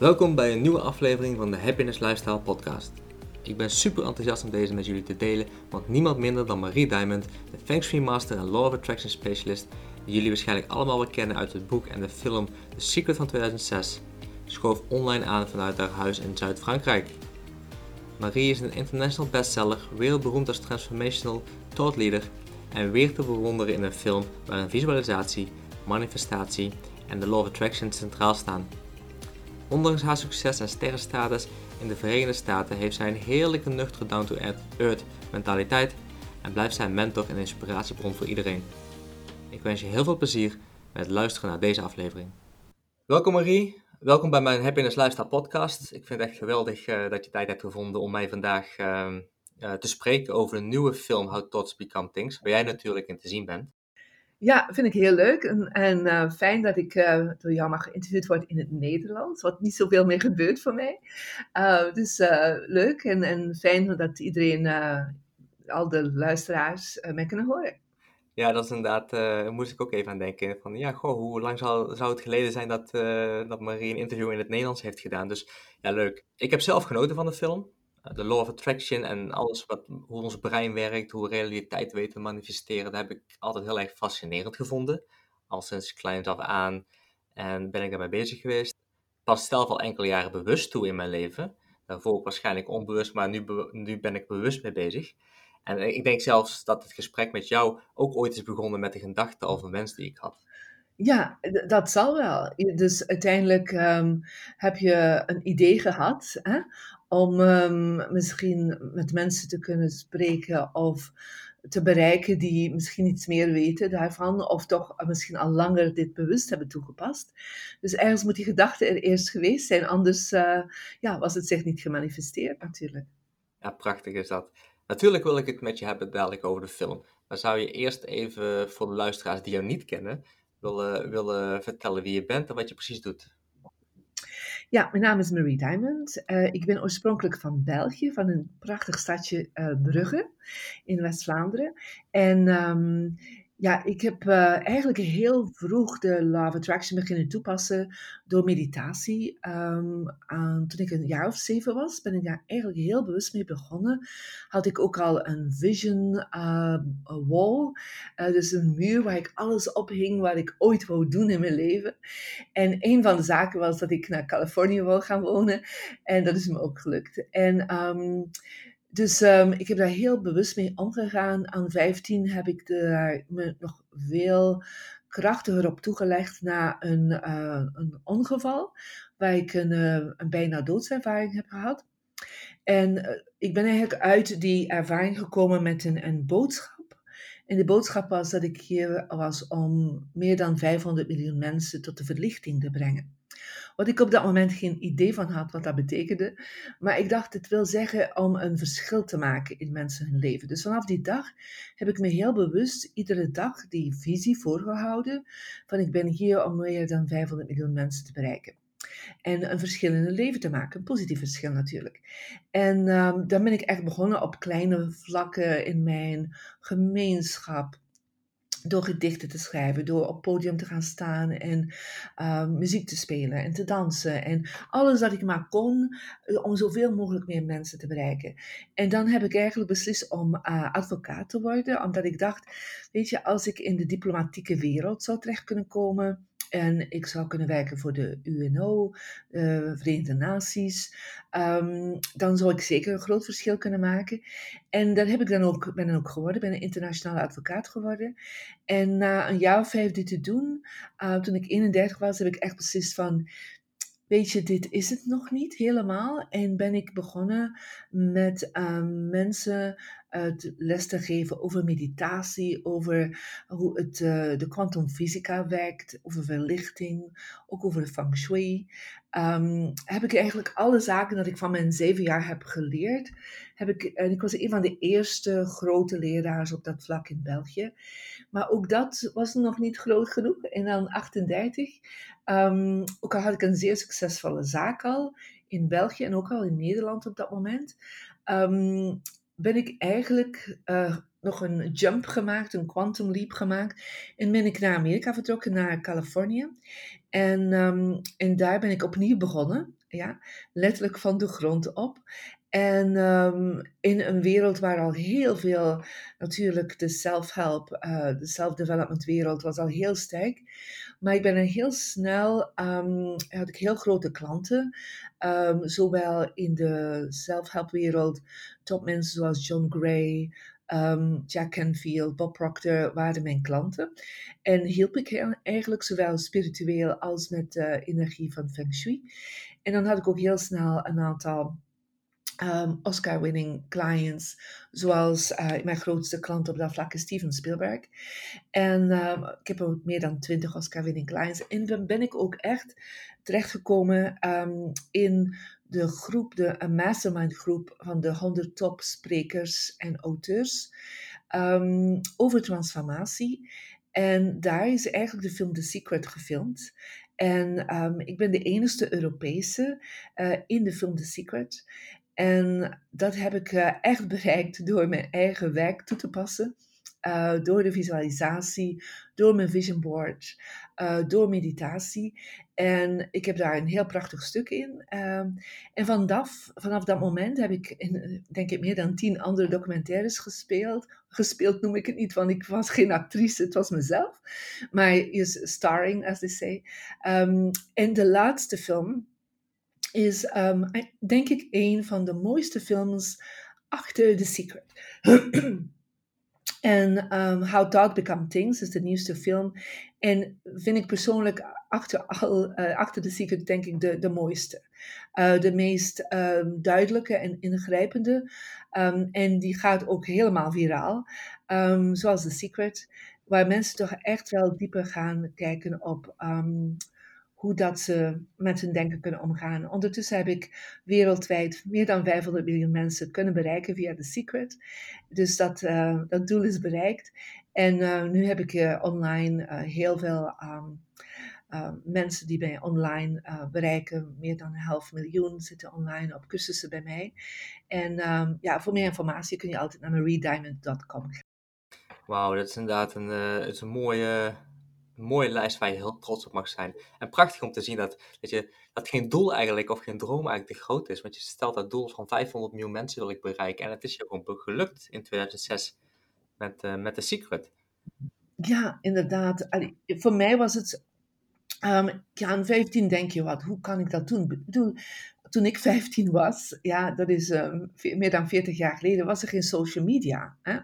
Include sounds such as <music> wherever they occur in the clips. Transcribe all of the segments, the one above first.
Welkom bij een nieuwe aflevering van de Happiness Lifestyle Podcast. Ik ben super enthousiast om deze met jullie te delen, want niemand minder dan Marie Diamond, de Feng Shui Master en Law of Attraction Specialist, die jullie waarschijnlijk allemaal wel kennen uit het boek en de film The Secret van 2006, schoof online aan vanuit haar huis in Zuid-Frankrijk. Marie is een international bestseller, wereldberoemd als transformational thought leader en weer te bewonderen in een film waarin visualisatie, manifestatie en de Law of Attraction centraal staan. Ondanks haar succes en sterrenstatus in de Verenigde Staten heeft zij een heerlijke nuchtere down-to-earth mentaliteit en blijft zij mentor en inspiratiebron voor iedereen. Ik wens je heel veel plezier met luisteren naar deze aflevering. Welkom Marie, welkom bij mijn Happiness Lifestyle podcast. Ik vind het echt geweldig uh, dat je tijd hebt gevonden om mij vandaag uh, uh, te spreken over een nieuwe film How Thoughts Become Things, waar jij natuurlijk in te zien bent. Ja, vind ik heel leuk en, en uh, fijn dat ik uh, door jou mag geïnterviewd worden in het Nederlands, wat niet zoveel meer gebeurt voor mij. Uh, dus leuk en, en fijn dat iedereen, al de luisteraars, mij kunnen horen. Ja, dat is inderdaad, daar moest ik ook even aan denken. Van, ja, goh, hoe lang zou, zou het geleden zijn dat, dat Marie een interview in het Nederlands heeft gedaan? Dus ja, leuk. Ik heb zelf genoten van de film de law of attraction en alles wat, hoe ons brein werkt, hoe we realiteit weten te manifesteren, dat heb ik altijd heel erg fascinerend gevonden. Al sinds kleins af aan en ben ik daarmee bezig geweest. Pas zelf al enkele jaren bewust toe in mijn leven. Daarvoor waarschijnlijk onbewust, maar nu, nu ben ik bewust mee bezig. En ik denk zelfs dat het gesprek met jou ook ooit is begonnen met de gedachte of een wens die ik had. Ja, dat zal wel. Dus uiteindelijk um, heb je een idee gehad hè, om um, misschien met mensen te kunnen spreken of te bereiken die misschien iets meer weten daarvan, of toch misschien al langer dit bewust hebben toegepast. Dus ergens moet die gedachte er eerst geweest zijn, anders uh, ja, was het zich niet gemanifesteerd natuurlijk. Ja, prachtig is dat. Natuurlijk wil ik het met je hebben dadelijk over de film. Maar zou je eerst even voor de luisteraars die jou niet kennen, willen, willen vertellen wie je bent en wat je precies doet? Ja, mijn naam is Marie Diamond. Uh, ik ben oorspronkelijk van België, van een prachtig stadje uh, Brugge in West-Vlaanderen. En um, ja, ik heb uh, eigenlijk heel vroeg de Law of Attraction beginnen toepassen door meditatie. Aan, toen ik een jaar of zeven was, ben ik daar eigenlijk heel bewust mee begonnen. Had ik ook al een vision uh, wall, uh, dus een muur waar ik alles ophing wat ik ooit wou doen in mijn leven. En een van de zaken was dat ik naar Californië wou gaan wonen. En dat is me ook gelukt. En... Um, dus um, ik heb daar heel bewust mee omgegaan. Aan 15 heb ik daar me nog veel krachtiger op toegelegd na een, uh, een ongeval, waar ik een, uh, een bijna doodservaring heb gehad. En uh, ik ben eigenlijk uit die ervaring gekomen met een, een boodschap. En de boodschap was dat ik hier was om meer dan 500 miljoen mensen tot de verlichting te brengen. Wat ik op dat moment geen idee van had wat dat betekende. Maar ik dacht, het wil zeggen om een verschil te maken in mensen hun leven. Dus vanaf die dag heb ik me heel bewust iedere dag die visie voorgehouden. Van ik ben hier om meer dan 500 miljoen mensen te bereiken. En een verschil in hun leven te maken. Een positief verschil natuurlijk. En um, dan ben ik echt begonnen op kleine vlakken in mijn gemeenschap door gedichten te schrijven, door op podium te gaan staan en uh, muziek te spelen en te dansen en alles wat ik maar kon eh, om zoveel mogelijk meer mensen te bereiken. En dan heb ik eigenlijk beslist om uh, advocaat te worden, omdat ik dacht, weet je, als ik in de diplomatieke wereld zou terecht kunnen komen, en ik zou kunnen werken voor de UNO, uh, Verenigde Naties. Um, dan zou ik zeker een groot verschil kunnen maken. En dat heb ik dan ook, ben ook geworden. ben een internationale advocaat geworden. En na een jaar of vijf dit te doen, uh, toen ik 31 was, heb ik echt beslist van weet je, dit is het nog niet helemaal. En ben ik begonnen met uh, mensen les te geven over meditatie, over hoe het, uh, de kwantumfysica werkt, over verlichting, ook over feng shui. Um, heb ik eigenlijk alle zaken dat ik van mijn zeven jaar heb geleerd. Heb ik, en ik was een van de eerste grote leraars op dat vlak in België. Maar ook dat was nog niet groot genoeg. En dan 38, um, ook al had ik een zeer succesvolle zaak al in België en ook al in Nederland op dat moment. Um, ben ik eigenlijk uh, nog een jump gemaakt, een quantum leap gemaakt. En ben ik naar Amerika vertrokken, naar Californië. En, um, en daar ben ik opnieuw begonnen. Ja, letterlijk van de grond op. En um, in een wereld waar al heel veel, natuurlijk de self-help, uh, de self-development wereld was al heel sterk. Maar ik ben heel snel, um, had ik heel grote klanten. Um, zowel in de self-help wereld, topmensen zoals John Gray, um, Jack Canfield, Bob Proctor waren mijn klanten. En hielp ik eigenlijk zowel spiritueel als met de energie van Feng Shui. En dan had ik ook heel snel een aantal um, Oscar-winning clients, zoals uh, mijn grootste klant op dat vlak is Steven Spielberg. En um, ik heb ook meer dan 20 Oscar-winning clients. En dan ben ik ook echt terechtgekomen um, in de groep, de mastermind groep van de 100 top sprekers en auteurs over transformatie. En daar is eigenlijk de film The Secret gefilmd. En ik ben de enige Europese uh, in de film The Secret. En dat heb ik uh, echt bereikt door mijn eigen werk toe te passen. Uh, door de visualisatie, door mijn vision board, uh, door meditatie. En ik heb daar een heel prachtig stuk in. Uh, en vanaf, vanaf dat moment heb ik, in, denk ik, meer dan tien andere documentaires gespeeld. Gespeeld noem ik het niet, want ik was geen actrice, het was mezelf. Maar is starring, as they say. Um, en de laatste film, is um, denk ik een van de mooiste films achter The Secret. <clears throat> en um, How Thought Become Things is de nieuwste film. En vind ik persoonlijk achter, al, uh, achter The Secret denk ik de, de mooiste. Uh, de meest um, duidelijke en ingrijpende. En die gaat ook helemaal viraal. Zoals The Secret. Waar mensen toch echt wel dieper gaan kijken op hoe dat ze met hun denken kunnen omgaan. Ondertussen heb ik wereldwijd meer dan 500 miljoen mensen kunnen bereiken via The Secret. Dus dat, uh, dat doel is bereikt. En uh, nu heb ik uh, online heel veel um, mensen die mij online bereiken. Meer dan een half miljoen zitten online op cursussen bij mij. En um, ja, voor meer informatie kun je altijd naar mariediamond.com gaan. Wauw, dat is inderdaad een, het is een mooie mooie lijst waar je heel trots op mag zijn. En prachtig om te zien dat, dat, je, dat geen doel eigenlijk of geen droom eigenlijk te groot is. Want je stelt dat doel van 500 miljoen mensen wil ik bereiken. En het is je gewoon gelukt in 2006 met, uh, met The Secret. Ja, inderdaad. Voor mij was het... Um, ja, aan 15 denk je, wat, hoe kan ik dat doen? Toen ik 15 was, ja, dat is um, meer dan 40 jaar geleden, was er geen social media. Hè?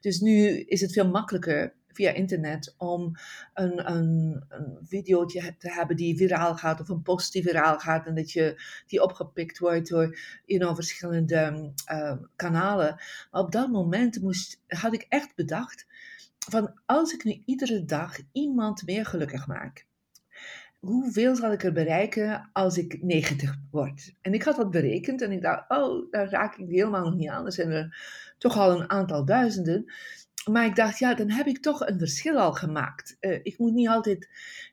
Dus nu is het veel makkelijker via internet om een, een, een video te hebben die viraal gaat of een post die viraal gaat en dat je die opgepikt wordt door you know, verschillende uh, kanalen. Maar op dat moment moest, had ik echt bedacht van als ik nu iedere dag iemand meer gelukkig maak, hoeveel zal ik er bereiken als ik 90 word? En ik had dat berekend en ik dacht, oh, daar raak ik helemaal nog niet aan. Er zijn er toch al een aantal duizenden maar ik dacht, ja, dan heb ik toch een verschil al gemaakt. Uh, ik moet niet altijd.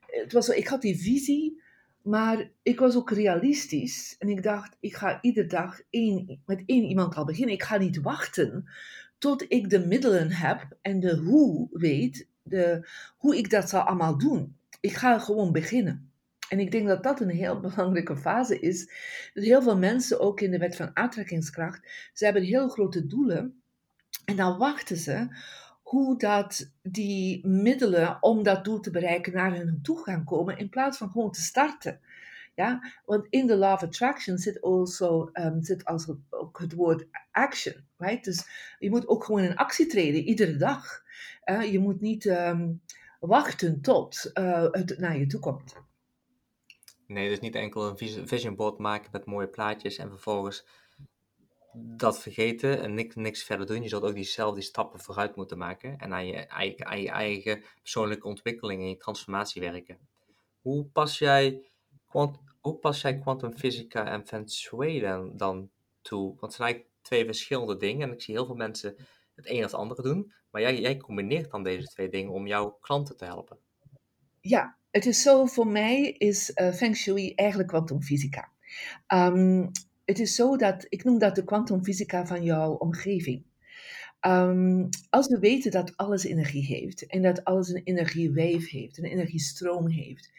Het was zo, ik had die visie, maar ik was ook realistisch. En ik dacht, ik ga iedere dag één, met één iemand al beginnen. Ik ga niet wachten tot ik de middelen heb en de hoe weet, de, hoe ik dat zal allemaal doen. Ik ga gewoon beginnen. En ik denk dat dat een heel <laughs> belangrijke fase is. Heel veel mensen, ook in de wet van aantrekkingskracht, ze hebben heel grote doelen. En dan wachten ze hoe dat die middelen om dat doel te bereiken naar hun toe gaan komen, in plaats van gewoon te starten. Ja, want in de law of attraction zit, also, um, zit also ook het woord action. Right? Dus je moet ook gewoon in actie treden, iedere dag. Uh, je moet niet um, wachten tot uh, het naar je toe komt. Nee, dus niet enkel een vision board maken met mooie plaatjes en vervolgens dat vergeten en niks, niks verder doen. Je zult ook diezelfde stappen vooruit moeten maken en aan je, eigen, persoonlijke ontwikkeling en je transformatie werken. Hoe pas jij, hoe pas jij quantum fysica en feng shui dan, dan toe? Want het zijn eigenlijk twee verschillende dingen en ik zie heel veel mensen het een of het andere doen, maar jij, jij combineert dan deze twee dingen om jouw klanten te helpen. Ja, het is zo, voor mij is uh, feng shui eigenlijk kwantumfysica. Um, het is zo dat, ik noem dat de kwantumfysica van jouw omgeving. Ehm, als we weten dat alles energie heeft en dat alles een energieweef heeft, een energiestroom heeft,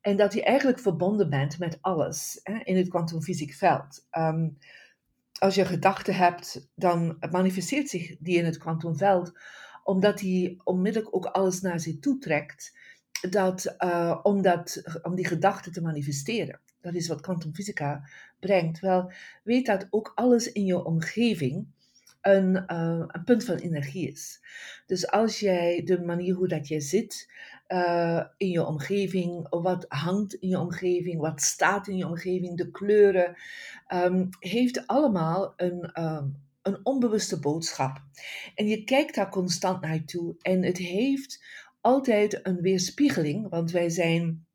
en dat je eigenlijk verbonden bent met alles hè, in het kwantumfysiek veld. Ehm, als je gedachten hebt, dan manifesteert zich die in het kwantumveld, omdat die onmiddellijk ook alles naar zich toe trekt, dat, uh, om die gedachten te manifesteren. Dat is wat kwantumfysica brengt. Wel, weet dat ook alles in je omgeving een, uh, een punt van energie is. Dus als jij de manier hoe dat jij zit uh, in je omgeving, wat hangt in je omgeving, wat staat in je omgeving, de kleuren, um, heeft allemaal een, um, een onbewuste boodschap. En je kijkt daar constant naartoe en het heeft altijd een weerspiegeling, want wij zijn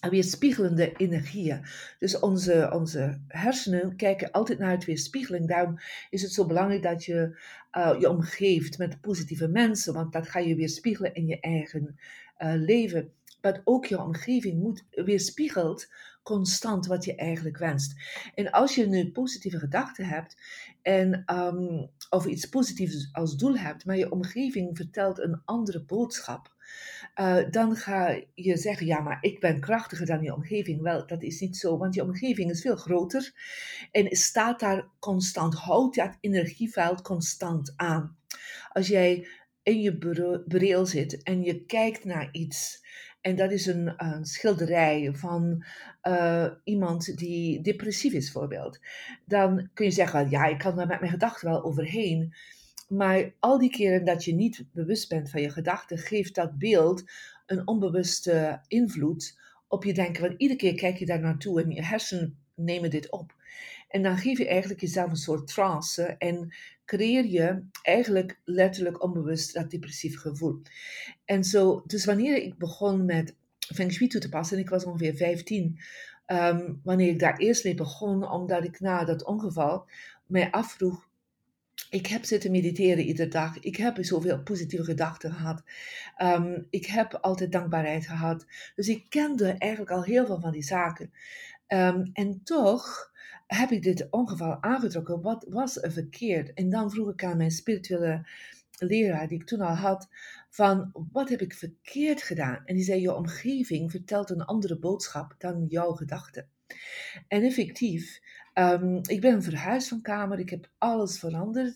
weerspiegelende energieën. Dus onze, onze hersenen kijken altijd naar het weerspiegeling. Daarom is het zo belangrijk dat je uh, je omgeeft met positieve mensen, want dat ga je weerspiegelen in je eigen uh, leven. Maar ook je omgeving moet weerspiegelt constant wat je eigenlijk wenst. En als je nu positieve gedachten hebt en um, of iets positiefs als doel hebt, maar je omgeving vertelt een andere boodschap, uh, dan ga je zeggen, ja, maar ik ben krachtiger dan je omgeving. Wel, dat is niet zo, want je omgeving is veel groter en staat daar constant, houdt dat energieveld constant aan. Als jij in je bril zit en je kijkt naar iets, en dat is een, een schilderij van uh, iemand die depressief is, bijvoorbeeld. Dan kun je zeggen, ja, ik kan daar met mijn gedachten wel overheen. Maar al die keren dat je niet bewust bent van je gedachten, geeft dat beeld een onbewuste invloed op je denken. Want iedere keer kijk je daar naartoe en je hersenen nemen dit op. En dan geef je eigenlijk jezelf een soort trance en creëer je eigenlijk letterlijk onbewust dat depressief gevoel. En zo, dus wanneer ik begon met Feng Shui toe te passen, en ik was ongeveer 15, um, wanneer ik daar eerst mee begon, omdat ik na dat ongeval mij afvroeg, ik heb zitten mediteren iedere dag. Ik heb zoveel positieve gedachten gehad. Um, ik heb altijd dankbaarheid gehad. Dus ik kende eigenlijk al heel veel van die zaken. Um, en toch heb ik dit ongeval aangetrokken. Wat was er verkeerd? En dan vroeg ik aan mijn spirituele leraar, die ik toen al had, van wat heb ik verkeerd gedaan? En die zei, je omgeving vertelt een andere boodschap dan jouw gedachten. En effectief, um, ik ben verhuisd van kamer, ik heb alles veranderd.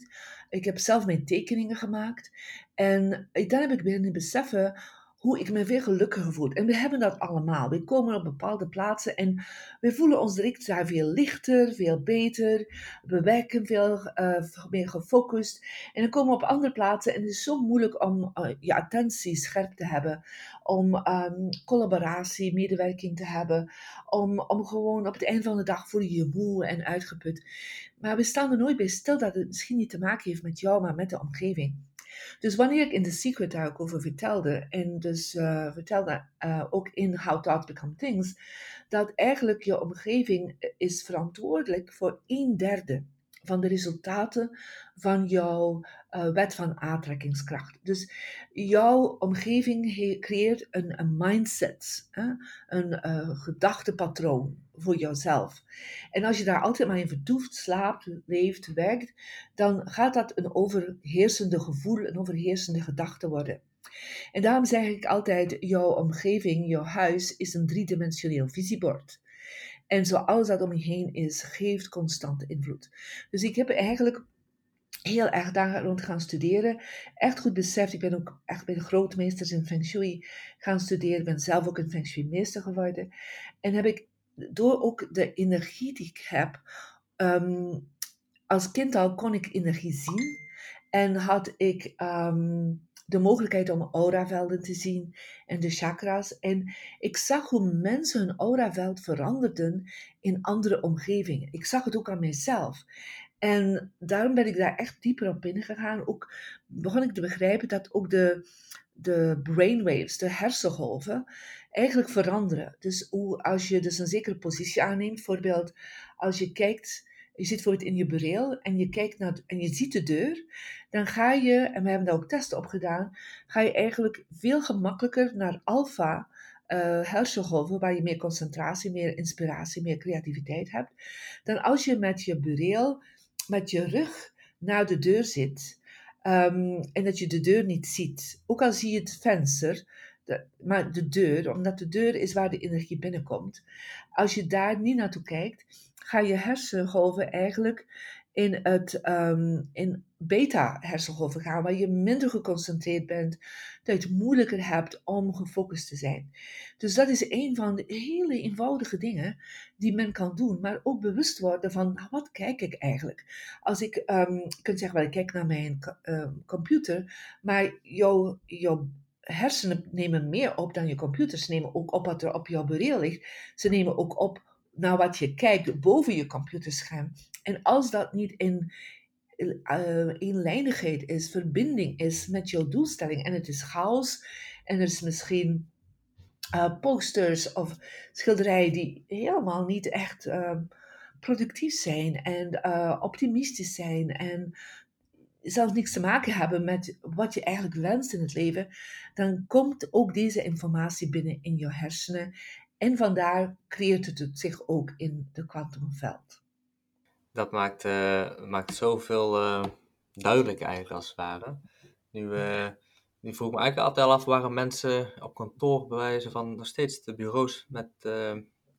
Ik heb zelf mijn tekeningen gemaakt. En dan heb ik beginnen beseffen hoe ik me weer gelukkiger voel. En we hebben dat allemaal. We komen op bepaalde plaatsen en we voelen ons direct daar veel lichter, veel beter. We werken veel uh, meer gefocust. En dan komen we op andere plaatsen en het is zo moeilijk om uh, je attentie scherp te hebben. Om um, collaboratie, medewerking te hebben. Om, om gewoon op het einde van de dag voel je je moe en uitgeput. Maar we staan er nooit bij stil dat het misschien niet te maken heeft met jou, maar met de omgeving. Dus wanneer ik in The Secret daar ook over vertelde, en dus uh, vertelde uh, ook in How Thoughts Become Things, dat eigenlijk je omgeving is verantwoordelijk voor een derde van de resultaten van jouw uh, wet van aantrekkingskracht. Dus jouw omgeving creëert een, mindset, hè? een uh, gedachtepatroon voor jouzelf. En als je daar altijd maar in vertoeft, slaapt, leeft, werkt, dan gaat dat een overheersende gevoel, een overheersende gedachte worden. En daarom zeg ik altijd, jouw omgeving, jouw huis is een driedimensioneel visiebord. En zo alles dat om je heen is, geeft constante invloed. Dus ik heb eigenlijk heel erg daar rond gaan studeren. Echt goed beseft, ik ben ook echt bij de grootmeesters in Feng Shui gaan studeren. Ben zelf ook een Feng Shui meester geworden. En heb ik door ook de energie die ik heb, um, als kind al kon ik energie zien. En had ik um, de mogelijkheid om auravelden te zien en de chakras. En ik zag hoe mensen hun auraveld veranderden in andere omgevingen. Ik zag het ook aan mezelf. En daarom ben ik daar echt dieper op ingegaan. Ook begon ik te begrijpen dat ook de, de brainwaves, de hersengolven, eigenlijk veranderen. Dus hoe, als je dus een zekere positie aanneemt, bijvoorbeeld als je kijkt je zit bijvoorbeeld in je bureel en je kijkt naar en je ziet de deur, dan ga je, en we hebben daar ook testen op gedaan, ga je eigenlijk veel gemakkelijker naar alfa uh, hersengolven, waar je meer concentratie, meer inspiratie, meer creativiteit hebt, dan als je met je bureel, met je rug naar de deur zit. Ehm, en dat je de deur niet ziet. Ook al zie je het venster, de, maar de deur, omdat de deur is waar de energie binnenkomt. Als je daar niet naartoe kijkt, ga je hersengolven eigenlijk in, het, ehm, in beta-hersengolven gaan, waar je minder geconcentreerd bent, dat je het moeilijker hebt om gefocust te zijn. Dus dat is een van de hele eenvoudige dingen die men kan doen, maar ook bewust worden van nou, wat kijk ik eigenlijk. Als ik um, kunt zeggen, wel, ik kijk naar mijn uh, computer, maar jouw, jouw hersenen nemen meer op dan je computer. Ze nemen ook op wat er op jouw bureau ligt. Ze nemen ook op naar wat je kijkt boven je computerscherm. En als dat niet in uh, eenlijnigheid is, verbinding is met jouw doelstelling en het is chaos en er is misschien uh, posters of schilderijen die helemaal niet echt uh, productief zijn en uh, optimistisch zijn en zelfs niks te maken hebben met wat je eigenlijk wenst in het leven, dan komt ook deze informatie binnen in je hersenen en vandaar creëert het zich ook in de kwantumveld. Dat maakt, uh, maakt zoveel uh, duidelijk eigenlijk als het ware. Nu, uh, nu vroeg me eigenlijk altijd af waarom mensen op kantoor bewijzen van nog steeds de bureaus met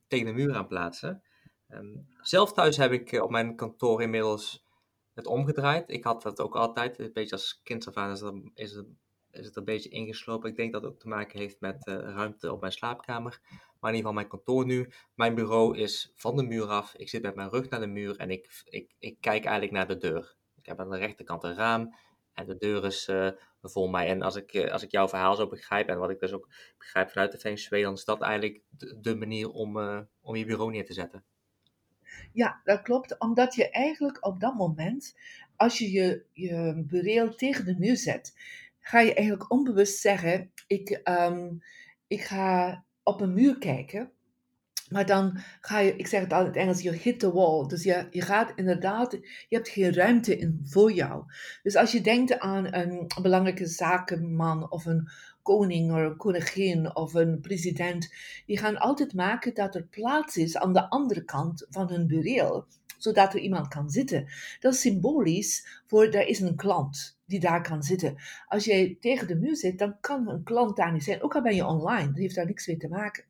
tegen de muur aan plaatsen. Um, zelf thuis heb ik op mijn kantoor inmiddels het omgedraaid. Ik had dat ook altijd, een beetje als kind aan is, is, het, is een beetje ingeslopen. Ik denk dat het ook te maken heeft met ruimte op mijn slaapkamer. Maar in ieder geval mijn kantoor nu. Mijn bureau is van de muur af. Ik zit met mijn rug naar de muur en ik, ik, ik kijk eigenlijk naar de deur. Ik heb aan de rechterkant een raam en de deur is uh, voor mij. En als ik, uh, als ik jouw verhaal zo begrijp en wat ik dus ook begrijp vanuit de Feng dan is dat eigenlijk de, manier om, uh, om je bureau neer te zetten. Ja, dat klopt. Omdat je eigenlijk op dat moment, als je je, je bureau tegen de muur zet, ga je eigenlijk onbewust zeggen: ik, um, ik ga op een muur kijken. Maar dan ga je, ik zeg het altijd in het Engels, je hit the wall. Dus je, je gaat inderdaad, je hebt geen ruimte in voor jou. Dus als je denkt aan een belangrijke zakenman of een koning of een koningin of een president, die gaan altijd maken dat er plaats is aan de andere kant van hun bureau, zodat er iemand kan zitten. Dat is symbolisch voor, er is een klant die daar kan zitten. Als jij tegen de muur zit, dan kan een klant daar niet zijn. Ook al ben je online, dat heeft daar niks mee te maken.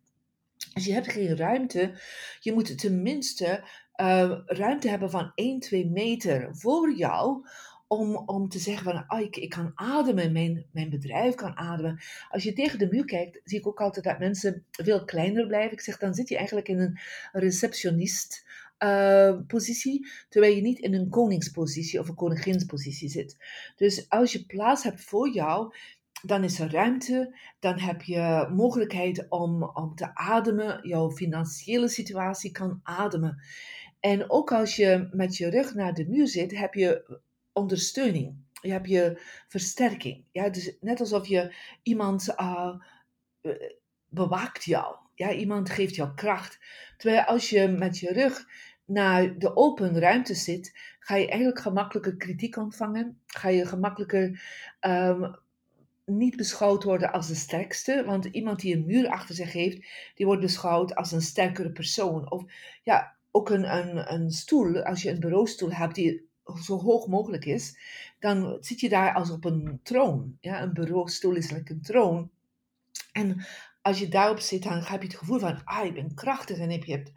Als je hebt geen ruimte, je moet tenminste uh, ruimte hebben van 1, 2 meter voor jou om, om te zeggen van, oh, ik, ik kan ademen, mijn, mijn bedrijf kan ademen. Als je tegen de muur kijkt, zie ik ook altijd dat mensen veel kleiner blijven. Ik zeg, dan zit je eigenlijk in een receptionist uh, positie, terwijl je niet in een koningspositie of een koninginspositie zit. Dus als je plaats hebt voor jou, dan is er ruimte, dan heb je mogelijkheid om, om te ademen, jouw financiële situatie kan ademen. En ook als je met je rug naar de muur zit, heb je ondersteuning. Je hebt je versterking. Ja, dus net alsof je iemand uh, bewaakt jou. Ja, iemand geeft jou kracht. Terwijl als je met je rug naar de open ruimte zit, ga je eigenlijk gemakkelijker kritiek ontvangen. Ga je gemakkelijker um, niet beschouwd worden als de sterkste. Want iemand die een muur achter zich heeft, die wordt beschouwd als een sterkere persoon. Of ja, ook een, een, een stoel, als je een bureaustoel hebt die zo hoog mogelijk is, dan zit je daar als op een troon. Ja, een bureaustoel is like een troon. En als je daarop zit, dan heb je het gevoel van, ah, ik ben krachtig en je hebt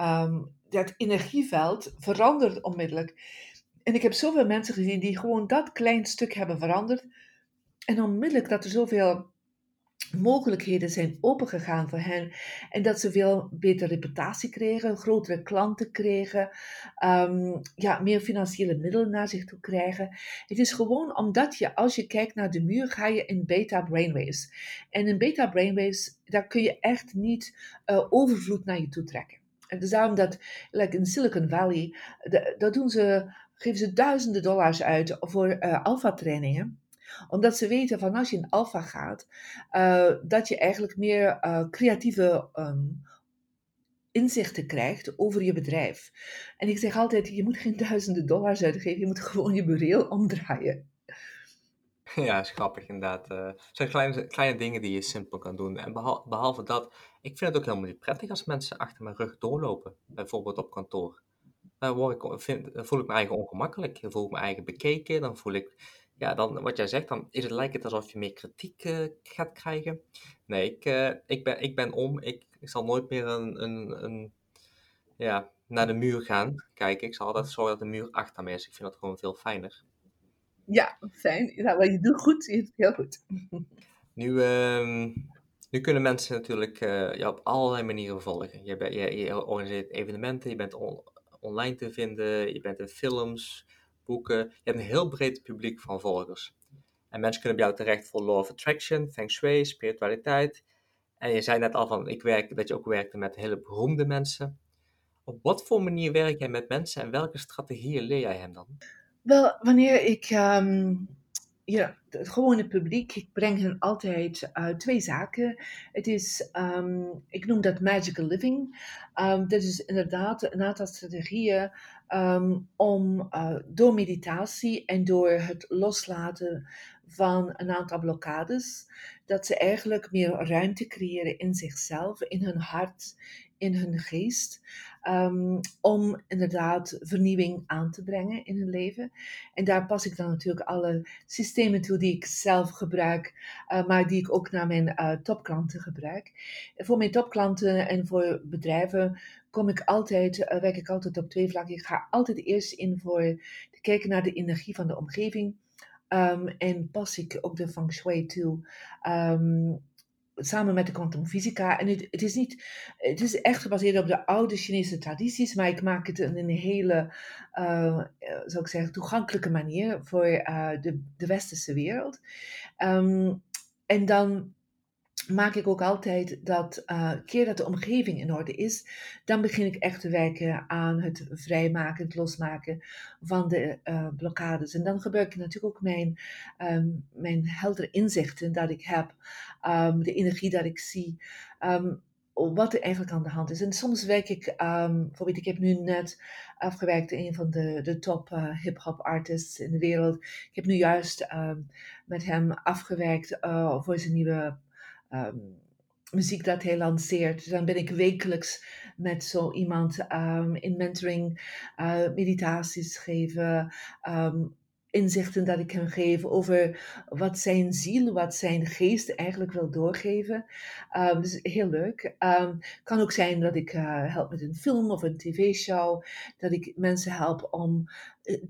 um, dat energieveld verandert onmiddellijk. En ik heb zoveel mensen gezien die gewoon dat klein stuk hebben veranderd. En onmiddellijk dat er zoveel mogelijkheden zijn opengegaan voor hen. En dat ze veel betere reputatie kregen, grotere klanten kregen, um, ja, meer financiële middelen naar zich toe krijgen. Het is gewoon omdat je, als je kijkt naar de muur, ga je in beta brainwaves. En in beta brainwaves, daar kun je echt niet uh, overvloed naar je toe trekken. En dus daarom dat, like in Silicon Valley, dat doen ze, geven ze duizenden dollars uit voor uh, alpha trainingen omdat ze weten van als je in alpha gaat, uh, dat je eigenlijk meer uh, creatieve um, inzichten krijgt over je bedrijf. En ik zeg altijd, je moet geen duizenden dollars uitgeven, je moet gewoon je bureel omdraaien. <laughs> Ja, is grappig inderdaad. Uh, het zijn kleine, kleine dingen die je simpel kan doen. En behalve, dat, ik vind het ook helemaal niet prettig als mensen achter mijn rug doorlopen. Bijvoorbeeld op kantoor. Dan, dan voel ik me eigen ongemakkelijk. Dan voel ik me eigen bekeken. Dan voel ik ja, dan wat jij zegt, dan is het lijkt het alsof je meer kritiek uh, gaat krijgen. Nee, ik, uh, ik, ben, ik ben om. Ik, ik zal nooit meer een, een, een, ja, naar de muur gaan kijken. Ik zal altijd zorgen dat de muur achter me is. Ik vind dat gewoon veel fijner. Ja, fijn. Ja, je doet goed. Je doet heel goed. Nu, uh, nu kunnen mensen natuurlijk uh, ja, op allerlei manieren volgen. Je, ben, je, je organiseert evenementen, je bent on, online te vinden, je bent in films, boeken. Je hebt een heel breed publiek van volgers. En mensen kunnen bij jou terecht voor Law of Attraction, Feng Shui, spiritualiteit. En je zei net al van, ik werk, dat je ook werkte met hele beroemde mensen. Op wat voor manier werk jij met mensen en welke strategieën leer jij hen dan? Wel, wanneer ik um, ja, het gewone publiek, ik breng hen altijd uh, twee zaken. Het is, um, ik noem dat magical living. Um, dat is inderdaad een aantal strategieën um, om uh, door meditatie en door het loslaten van een aantal blokkades, dat ze eigenlijk meer ruimte creëren in zichzelf, in hun hart, in hun geest. Um, om inderdaad vernieuwing aan te brengen in hun leven. En daar pas ik dan natuurlijk alle systemen toe die ik zelf gebruik, uh, maar die ik ook naar mijn uh, topklanten gebruik. voor mijn topklanten en voor bedrijven kom ik altijd, uh, werk ik altijd op twee vlakken. Ik ga altijd eerst in voor te kijken naar de energie van de omgeving. Um, en pas ik ook de feng shui toe. Um, samen met de kwantumfysica. En het, is niet, het is echt gebaseerd op de oude Chinese tradities, maar ik maak het in een hele, uh, zou ik zeggen, toegankelijke manier voor uh, de, de westerse wereld. Um, en dan maak ik ook altijd dat uh, keer dat de omgeving in orde is, dan begin ik echt te werken aan het vrijmaken, het losmaken van de blokkades. En dan gebruik ik natuurlijk ook mijn, um, mijn heldere inzichten dat ik heb, um, de energie dat ik zie. Um, wat er eigenlijk aan de hand is. En soms werk ik, um, bijvoorbeeld, ik heb nu net afgewerkt een van de, de top uh, hip-hop artists in de wereld. Ik heb nu juist met hem afgewerkt uh, voor zijn nieuwe muziek dat hij lanceert. Dus dan ben ik wekelijks met zo iemand in mentoring, uh, meditaties geven, inzichten dat ik hem geef over wat zijn ziel, wat zijn geest eigenlijk wil doorgeven. Um, dus heel leuk. Um, kan ook zijn dat ik uh, help met een film of een tv-show, dat ik mensen help om uh,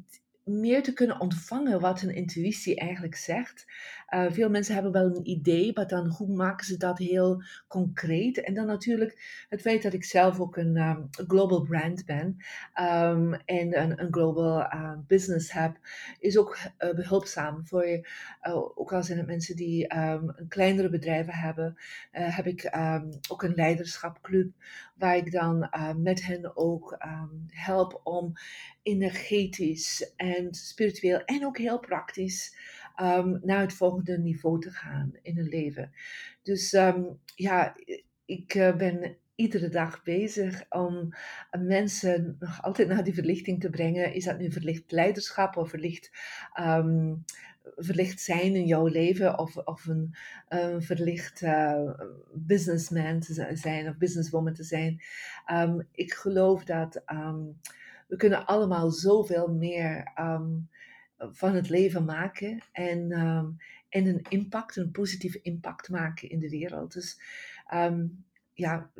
meer te kunnen ontvangen wat hun intuïtie eigenlijk zegt. Uh, veel mensen hebben wel een idee, maar dan hoe maken ze dat heel concreet? En dan natuurlijk het feit dat ik zelf ook een um, global brand ben um, en een, een global uh, business heb, is ook uh, behulpzaam voor je. ook al zijn het mensen die um, een kleinere bedrijven hebben, heb ik ook een leiderschapclub waar ik dan met hen ook help om energetisch en spiritueel en ook heel praktisch um, naar het volgende niveau te gaan in hun leven. Dus um, ja, ik uh, ben iedere dag bezig om mensen nog altijd naar die verlichting te brengen. Is dat nu verlicht leiderschap of verlicht, um, verlicht zijn in jouw leven of, of een, verlicht uh, businessman te zijn of businesswoman te zijn. Ik geloof dat we kunnen allemaal zoveel meer um, van het leven maken en, um, en een impact, een positieve impact maken in de wereld. Dus um, ja,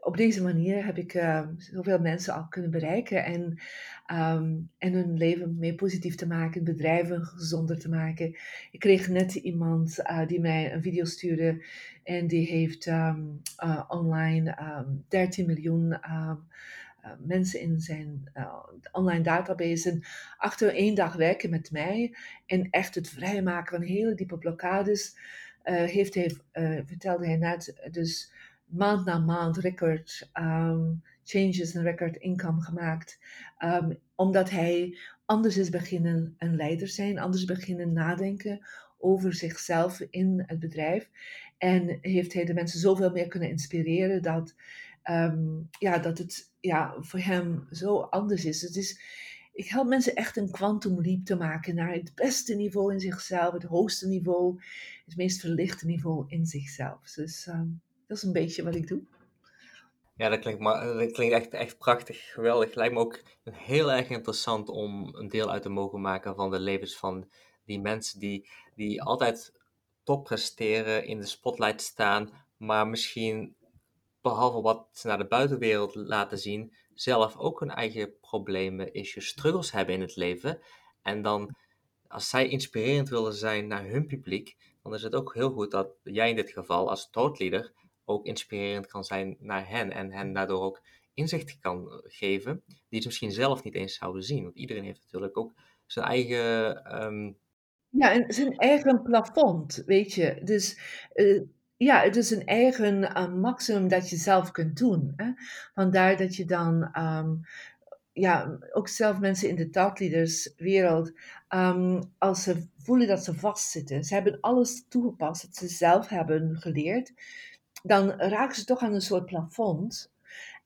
op deze manier heb ik uh, zoveel mensen al kunnen bereiken en, en hun leven meer positief te maken, bedrijven gezonder te maken. Ik kreeg net iemand uh, die mij een video stuurde en die heeft uh, online um, 13 miljoen mensen in zijn uh, online database en achter één dag werken met mij en echt het vrijmaken van hele diepe blokkades, uh, heeft hij, vertelde hij net, dus maand na maand record um, changes en record income gemaakt. Um, omdat hij anders is beginnen een leider zijn, anders beginnen nadenken over zichzelf in het bedrijf. En heeft hij de mensen zoveel meer kunnen inspireren dat um, ja, dat het ja, voor hem zo anders is. Het is ik help mensen echt een quantum leap te maken naar het beste niveau in zichzelf, het hoogste niveau, het meest verlichte niveau in zichzelf. Dus um, dat is een beetje wat ik doe. Ja, dat klinkt, maar, dat klinkt echt, echt prachtig, geweldig. Lijkt me ook heel erg interessant om een deel uit te mogen maken van de levens van Die mensen die, die altijd top presteren, in de spotlight staan, maar misschien behalve wat ze naar de buitenwereld laten zien, zelf ook hun eigen problemen, issues, struggles hebben in het leven. En dan, als zij inspirerend willen zijn naar hun publiek, dan is het ook heel goed dat jij in dit geval als tootleader ook inspirerend kan zijn naar hen en hen daardoor ook inzicht kan geven die ze misschien zelf niet eens zouden zien. Want iedereen heeft natuurlijk ook zijn eigen. Ehm, ja, en zijn eigen plafond, weet je. Dus uh, ja, het is een eigen uh, maximum dat je zelf kunt doen. Hè? Vandaar dat je dan, ehm, ja, ook zelf mensen in de wereld, um, als ze voelen dat ze vastzitten, ze hebben alles toegepast dat ze zelf hebben geleerd, dan raken ze toch aan een soort plafond.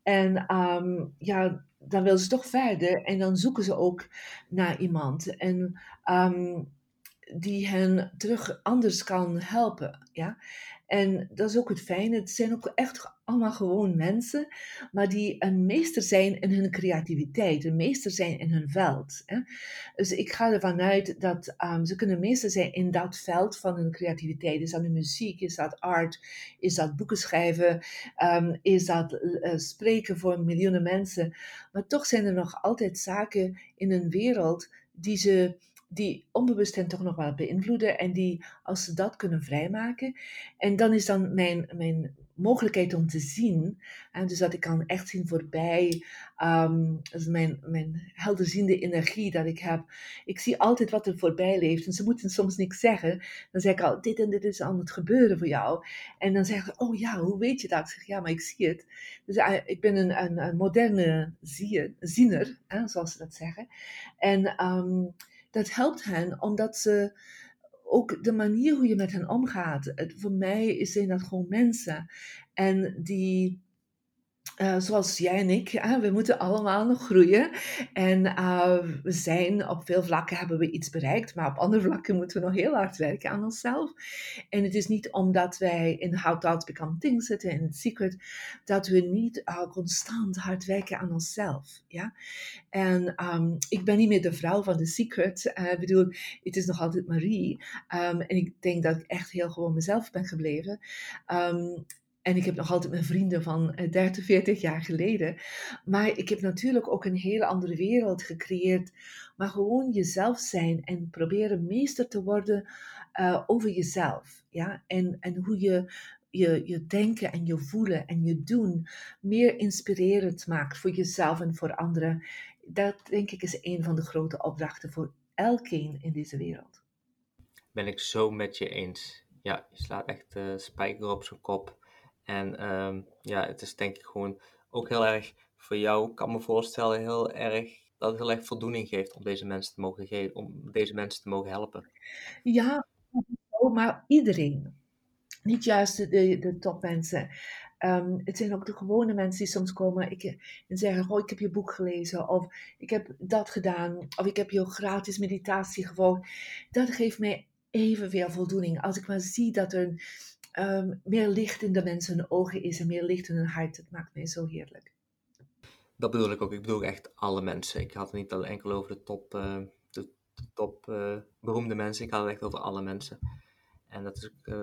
En um, ja, dan willen ze toch verder en dan zoeken ze ook naar iemand. En die hen terug anders kan helpen. Ja? En dat is ook het fijne. Het zijn ook echt allemaal gewoon mensen, maar die een meester zijn in hun creativiteit, een meester zijn in hun veld. Hè? Dus ik ga ervan uit dat um, ze kunnen meester zijn in dat veld van hun creativiteit. Is dat muziek, is dat art, is dat boeken schrijven, um, is dat uh, spreken voor miljoenen mensen. Maar toch zijn er nog altijd zaken in een wereld die ze die onbewust hen toch nog wel beïnvloeden en die, als ze dat kunnen vrijmaken, en dan is dan mijn, mijn mogelijkheid om te zien, en dus dat ik kan echt zien voorbij, um, mijn, mijn helderziende energie dat ik heb. Ik zie altijd wat er voorbij leeft en ze moeten soms niks zeggen. Dan zeg ik al, dit en dit is aan het gebeuren voor jou. En dan zeggen ze, oh ja, hoe weet je dat? Ik zeg, ja, maar ik zie het. Dus uh, ik ben een, een, moderne zier, ziener, hè, zoals ze dat zeggen. En... Um, dat helpt hen omdat ze ook de manier hoe je met hen omgaat. Voor mij zijn dat gewoon mensen. En die uh, zoals jij en ik, we moeten allemaal nog groeien. En uh, we zijn op veel vlakken hebben we iets bereikt, maar op andere vlakken moeten we nog heel hard werken aan onszelf. En het is niet omdat wij in How to Become Things zitten, in het secret, dat we niet uh, constant hard werken aan onszelf. Ja? En um, ik ben niet meer de vrouw van de secret. Ik bedoel, het is nog altijd Marie. Um, en ik denk dat ik echt heel gewoon mezelf ben gebleven. Um, en ik heb nog altijd mijn vrienden van 30, eh, 40 jaar geleden. Maar ik heb natuurlijk ook een hele andere wereld gecreëerd. Maar gewoon jezelf zijn en proberen meester te worden uh, over jezelf. Ja? En, en hoe je, je je denken en je voelen en je doen meer inspirerend maakt voor jezelf en voor anderen. Dat denk ik is een van de grote opdrachten voor elkeen in deze wereld. Ben ik zo met je eens. Ja, je slaat echt de spijker op zijn kop. En ehm, ja, het is denk ik gewoon ook heel erg voor jou, kan me voorstellen, heel erg dat het heel erg voldoening geeft om deze mensen te mogen geven, om deze mensen te mogen helpen. Ja, maar iedereen. Niet juist de, de topmensen. Um, het zijn ook de gewone mensen die soms komen ik, en zeggen: Oh, ik heb je boek gelezen, of ik heb dat gedaan, of ik heb je gratis meditatie gevolgd. Dat geeft mij evenveel voldoening. Als ik maar zie dat er um, meer licht in de mensen ogen is en meer licht in hun hart. Dat maakt mij zo heerlijk. Dat bedoel ik ook. Ik bedoel echt alle mensen. Ik had het niet enkel over de top, uh, de, top uh, beroemde mensen. Ik had het echt over alle mensen. En dat is uh,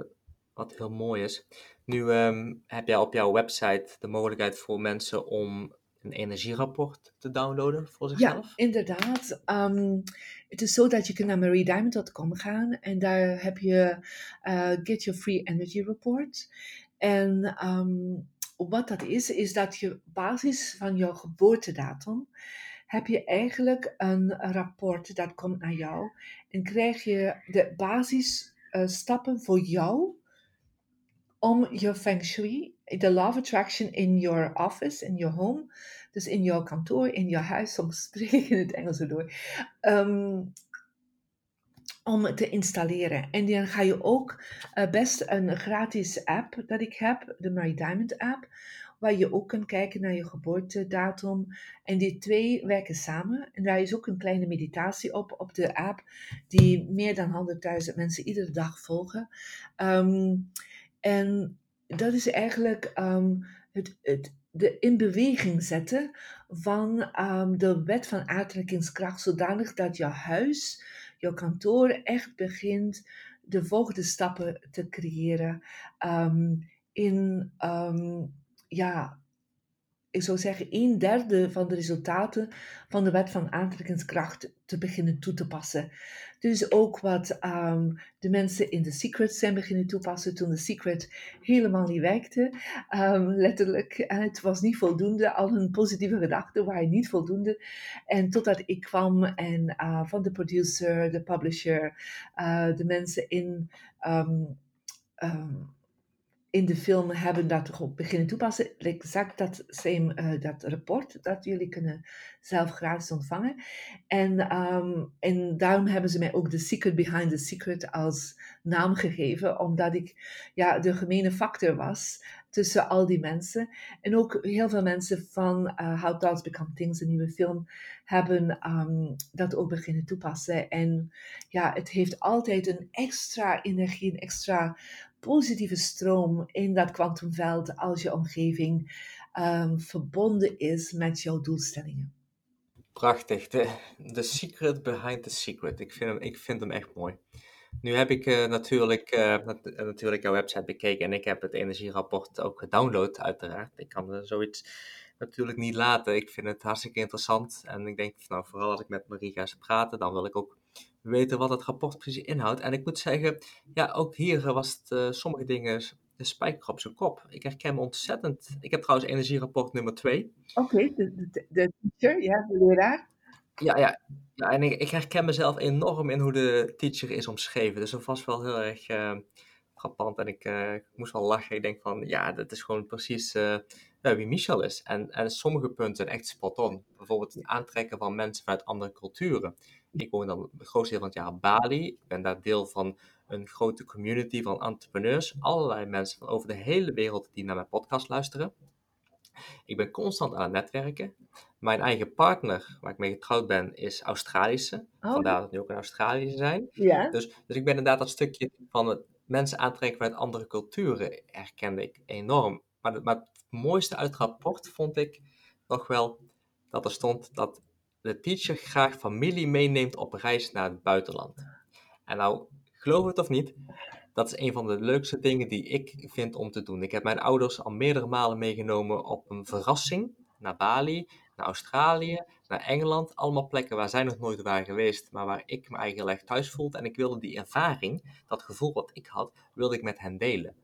wat heel mooi is. Nu um, heb jij op jouw website de mogelijkheid voor mensen om een energierapport te downloaden voor zichzelf? Ja, inderdaad. Um, het is zo dat je kunt naar mariediamond.com gaan en daar heb je uh, Get Your Free Energy Report. En um, wat dat is, is dat je basis van jouw geboortedatum heb je eigenlijk een rapport dat komt naar jou en krijg je de basisstappen uh, voor jou om je feng shui, de of attraction in your office, in your home, dus in jouw kantoor, in je huis, soms spreek in het Engels door, um, om te installeren. En dan ga je ook uh, best een gratis app dat ik heb, de My Diamond app, waar je ook kunt kijken naar je geboortedatum. En die twee werken samen. En daar is ook een kleine meditatie op, op de app, die meer dan 100.000 mensen iedere dag volgen. Um, en dat is eigenlijk um, het, het, de in beweging zetten van um, de wet van aantrekkingskracht, zodanig dat je huis, jouw kantoor echt begint de volgende stappen te creëren. Ehm, in ehm, ja, ik zou zeggen, een derde van de resultaten van de wet van aantrekkingskracht te beginnen toe te passen. Dus ook wat um, de mensen in The Secret zijn beginnen toepassen toen The Secret helemaal niet werkte. Um, letterlijk, het was niet voldoende. Al hun positieve gedachten waren niet voldoende. En totdat ik kwam en uh, van de producer, de publisher, uh, de mensen in... Um, in de film hebben dat toch beginnen toepassen. Exact dat, same, uh, dat rapport dat jullie kunnen zelf gratis ontvangen. En, um, en daarom hebben ze mij ook The Secret Behind the Secret als naam gegeven, omdat ik ja, de gemene factor was tussen al die mensen. En ook heel veel mensen van uh, How Thoughts Become Things, een nieuwe film, hebben um, dat ook beginnen toepassen. En ja, het heeft altijd een extra energie, een extra positieve stroom in dat kwantumveld als je omgeving um, verbonden is met jouw doelstellingen. Prachtig. De, the secret behind the secret. Ik vind hem, ik vind hem echt mooi. Nu heb ik uh, natuurlijk, nat natuurlijk jouw website bekeken en ik heb het energierapport ook gedownload, uiteraard. Ik kan zoiets natuurlijk niet laten. Ik vind het hartstikke interessant en ik denk, nou, vooral als ik met Marie ga praten, dan wil ik ook weten wat het rapport precies inhoudt. En ik moet zeggen, ja, ook hier was het uh, sommige dingen de spijker op zijn kop. Ik herken me ontzettend. Ik heb trouwens energierapport nummer 2. Oké, okay, de, teacher, ja, de leraar. Ja, ja. ja en ik, ik, herken mezelf enorm in hoe de teacher is omschreven. Dus dat was wel heel erg uh, frappant. En ik, uh, ik, moest wel lachen. Ik denk van, ja, dat is gewoon precies wie Michel is. En, en sommige punten echt spot on. Bijvoorbeeld het aantrekken van mensen vanuit andere culturen. Ik woon dan het grootste deel van het jaar op Bali. Ik ben daar deel van een grote community van entrepreneurs. Allerlei mensen van over de hele wereld die naar mijn podcast luisteren. Ik ben constant aan het netwerken. Mijn eigen partner, waar ik mee getrouwd ben, is Australische. Oh. Vandaar dat het nu ook in Australië zijn. Ja. Dus, dus ik ben inderdaad dat stukje van het mensen aantrekken vanuit andere culturen herkende ik enorm. Maar, maar het mooiste uit het rapport vond ik nog wel dat er stond dat de teacher graag familie meeneemt op reis naar het buitenland. En nou, geloof het of niet, dat is een van de leukste dingen die ik vind om te doen. Ik heb mijn ouders al meerdere malen meegenomen op een verrassing naar Bali, naar Australië, naar Engeland. Allemaal plekken waar zij nog nooit waren geweest, maar waar ik me eigenlijk thuis voelde. En ik wilde die ervaring, dat gevoel wat ik had, wilde ik met hen delen.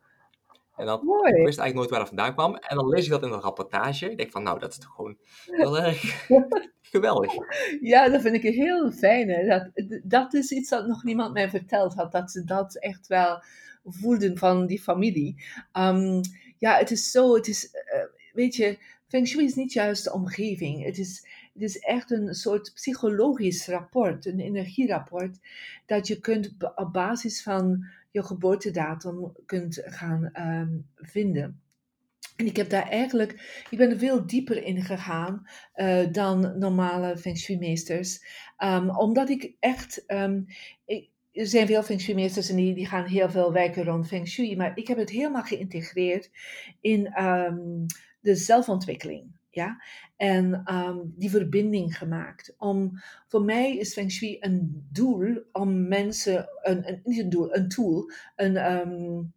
En dan, ik wist eigenlijk nooit waar dat vandaan kwam. En dan lees ik dat in een rapportage. Ik denk van, nou, dat is toch gewoon heel erg <laughs> <laughs> geweldig. Ja, dat vind ik heel fijn. Hè? Dat, dat is iets dat nog niemand mij verteld had. Dat ze dat echt wel voelden van die familie. Um, ja, het is zo, het is, uh, weet je, Feng Shui is niet juist de omgeving. Het is, het is echt een soort psychologisch rapport, een energierapport, dat je kunt op basis van je geboortedatum kunt gaan um, vinden. En ik heb daar eigenlijk, ik ben er veel dieper in gegaan uh, dan normale Feng Shui-meesters. Um, omdat ik echt, ik, er zijn veel Feng Shui-meesters en die, die gaan heel veel werken rond Feng Shui, maar ik heb het helemaal geïntegreerd in de zelfontwikkeling. Ja? En um, die verbinding gemaakt. Om, voor mij is Feng Shui een doel om mensen, een, een, niet een doel, een tool, een, um,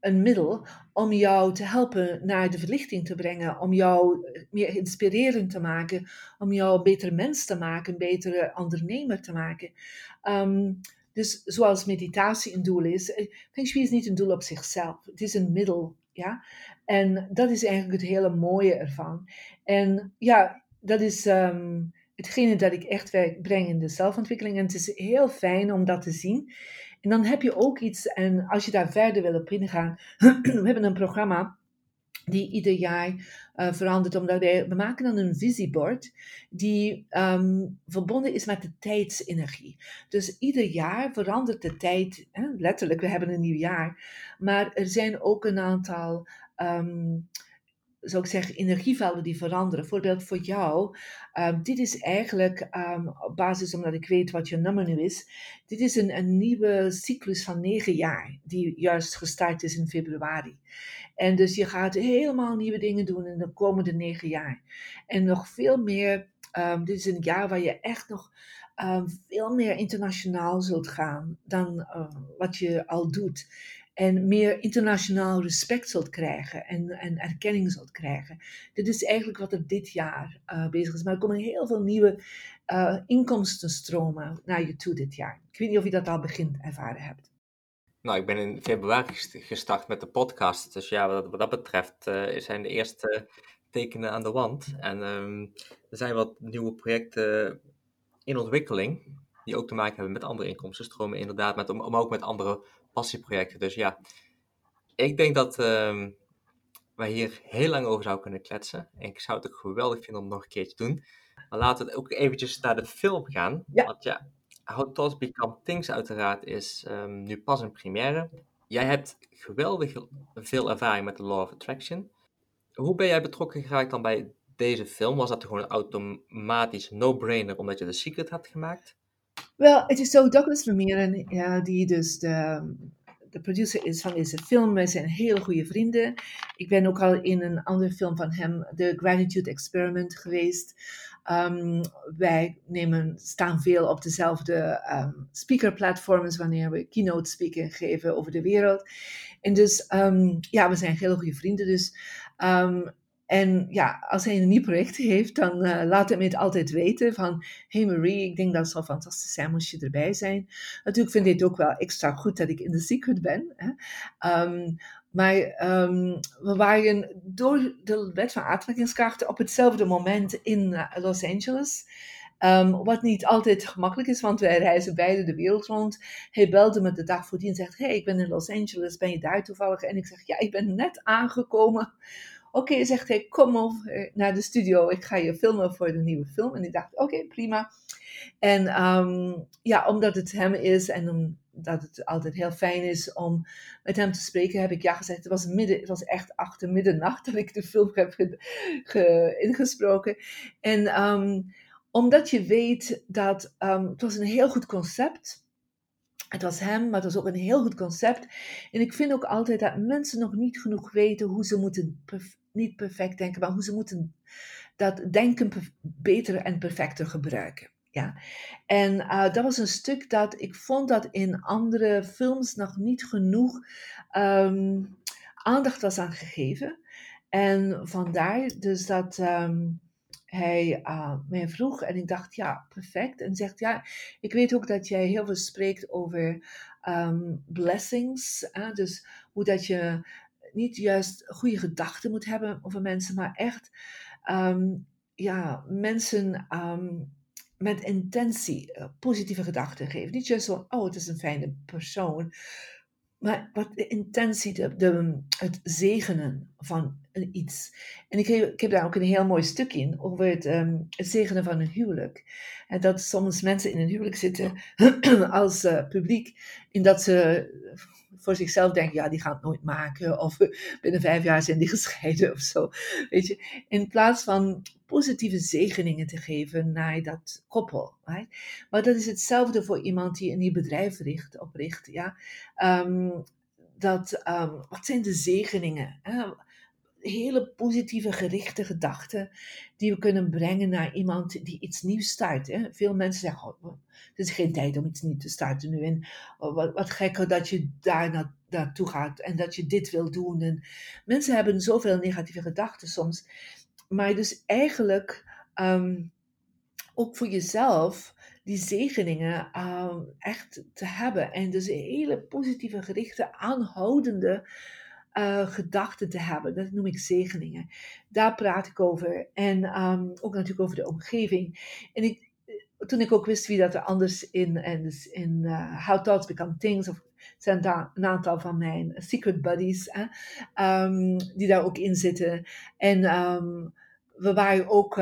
een middel om jou te helpen naar de verlichting te brengen, om jou meer inspirerend te maken, om jou een beter mens te maken, een betere ondernemer te maken. Um, dus zoals meditatie een doel is, eh, Feng Shui is niet een doel op zichzelf, het is een middel. Ja? En dat is eigenlijk het hele mooie ervan. En ja, dat is um, hetgene dat ik echt breng in de zelfontwikkeling. En het is heel fijn om dat te zien. En dan heb je ook iets, en als je daar verder wil op ingaan, <clears throat> we hebben een programma die ieder jaar uh, verandert, omdat wij, we maken dan een visiebord die um, verbonden is met de tijdsenergie. Dus ieder jaar verandert de tijd, hè, letterlijk, we hebben een nieuw jaar, maar er zijn ook een aantal um, zou ik zeggen, energievelden die veranderen. Voorbeeld voor jou, um, dit is eigenlijk um, op basis omdat ik weet wat je nummer nu is. Dit is een, een nieuwe cyclus van negen jaar, die juist gestart is in februari. En dus je gaat helemaal nieuwe dingen doen in de komende negen jaar. En nog veel meer um, dit is een jaar waar je echt nog veel meer internationaal zult gaan dan wat je al doet. En meer internationaal respect zult krijgen en, en erkenning zult krijgen. Dit is eigenlijk wat er dit jaar uh, bezig is. Maar er komen heel veel nieuwe uh, inkomstenstromen naar je toe dit jaar. Ik weet niet of je dat al begint ervaren hebt. Nou, ik ben in februari gestart met de podcast. Dus ja, wat, dat betreft uh, zijn de eerste tekenen aan de wand. En um, er zijn wat nieuwe projecten in ontwikkeling. Die ook te maken hebben met andere inkomstenstromen, inderdaad. Met, maar ook met andere passieprojecten. Dus ja, ik denk dat um, wij hier heel lang over zouden kunnen kletsen. En ik zou het ook geweldig vinden om het nog een keertje te doen. Maar laten we ook eventjes naar de film gaan. Ja. Want ja, How Thoughts Become Things uiteraard is um, nu pas in première. Jij hebt geweldig veel ervaring met de Law of Attraction. Hoe ben jij betrokken geraakt dan bij deze film? Was dat gewoon een automatisch no-brainer omdat je The Secret had gemaakt? Wel, het is zo, Douglas Vermeeren, ja, die dus de, de producer is van deze film. Wij zijn hele goede vrienden. Ik ben ook al in een andere film van hem, The Gratitude Experiment, geweest. Um, wij nemen, staan veel op dezelfde um, speakerplatforms wanneer we keynote speaking geven over de wereld. En dus, um, ja, we zijn hele goede vrienden. Dus en ja, als hij een nieuw project heeft, dan uh, laat hij het altijd weten van, hey Marie, ik denk dat het zou fantastisch zijn moest je erbij zijn. Natuurlijk vind ik het ook wel extra goed dat ik in de secret ben. Hè. Um, maar um, we waren door de wet van aantrekkingskrachten op hetzelfde moment in uh, Los Angeles. Um, wat niet altijd gemakkelijk is, want wij reizen beide de wereld rond. Hij belde me de dag voordien en zegt: Hey, ik ben in Los Angeles, ben je daar toevallig? En ik zeg: Ja, ik ben net aangekomen. Oké, zegt hij, kom over naar de studio, ik ga je filmen voor de nieuwe film. En ik dacht, oké, prima. En um, ja, omdat het hem is en omdat het altijd heel fijn is om met hem te spreken, heb ik ja gezegd. Het was, midden, het was echt achter middernacht dat ik de film heb ge, ingesproken. En um, omdat je weet dat um, het was een heel goed concept het was hem, maar het was ook een heel goed concept. En ik vind ook altijd dat mensen nog niet genoeg weten hoe ze moeten, niet perfect denken, maar hoe ze moeten dat denken beter en perfecter gebruiken. Ja. En uh, dat was een stuk dat ik vond dat in andere films nog niet genoeg um, aandacht was aan gegeven. En vandaar dus dat um, hij uh, mij vroeg en ik dacht, ja, perfect. En zegt, ja, ik weet ook dat jij heel veel spreekt over um, blessings. Dus hoe dat je niet juist goede gedachten moet hebben over mensen, maar echt um, ja, mensen um, met intentie uh, positieve gedachten geven. Niet juist zo, oh, het is een fijne persoon. Maar wat de intentie, de, het zegenen van iets. En ik heb, ik heb daar ook een heel mooi stuk in over het, um, het zegenen van een huwelijk. En dat soms mensen in een huwelijk zitten <clears throat> als uh, publiek, in dat ze voor zichzelf denken, ja, die gaan het nooit maken. Of <laughs> binnen vijf jaar zijn die <laughs> gescheiden of zo. Weet je, in plaats van positieve zegeningen te geven naar dat koppel. Maar dat is hetzelfde voor iemand die een nieuw bedrijf richt, opricht. Ja? Um, dat, um, wat zijn de zegeningen? Hele positieve gerichte gedachten die we kunnen brengen naar iemand die iets nieuws start. Hè? Veel mensen zeggen, oh, het is geen tijd om iets nieuws te starten nu. En oh, wat, gekker dat je daar na, naartoe gaat en dat je dit wil doen. En mensen hebben zoveel negatieve gedachten soms. Maar dus eigenlijk um, ook voor jezelf die zegeningen um, echt te hebben. En dus hele positieve, gerichte, aanhoudende uh, gedachten te hebben. Dat noem ik zegeningen. Daar praat ik over. En um, ook natuurlijk over de omgeving. En ik, toen ik ook wist wie dat er anders in, en in uh, How Thoughts Become Things, of zijn daar een aantal van mijn secret buddies, hè, um, die daar ook in zitten. En um, we waren ook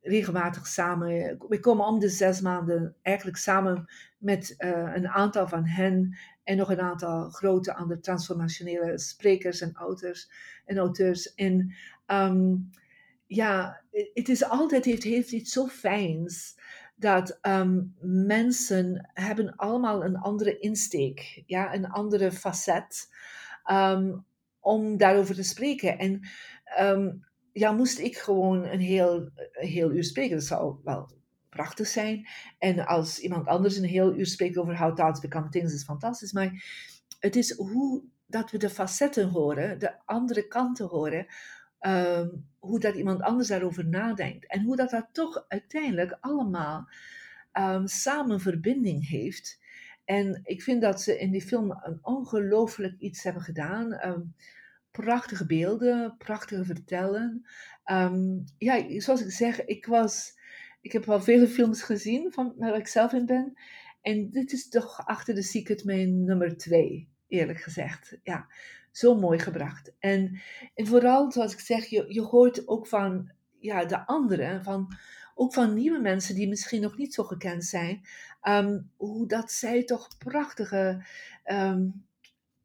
regelmatig samen, we komen om de zes maanden eigenlijk samen met uh, een aantal van hen en nog een aantal grote andere transformationele sprekers en auteurs en auteurs. En um, ja, het is altijd, heeft, heeft iets zo fijns dat um, mensen hebben allemaal een andere insteek, ja, een andere facet um, om daarover te spreken. En um, ja, moest ik gewoon een heel een heel uur spreken. Dat zou wel prachtig zijn. En als iemand anders een heel uur spreekt over How Become Things, is fantastisch. Maar het is hoe dat we de facetten horen, de andere kanten horen, ehm, hoe dat iemand anders daarover nadenkt. En hoe dat dat toch uiteindelijk allemaal um, samen verbinding heeft. En ik vind dat ze in die film een ongelooflijk iets hebben gedaan. Ehm, prachtige beelden, prachtige vertellen. ja, zoals ik zeg, ik was ik heb wel vele films gezien van waar ik zelf in ben. En dit is toch achter de Secret mijn nummer twee, eerlijk gezegd. Ja, zo mooi gebracht. En, en vooral, zoals ik zeg, je, je hoort ook van ja, de anderen, van, ook van nieuwe mensen die misschien nog niet zo gekend zijn, ehm, hoe dat zij toch prachtige ehm,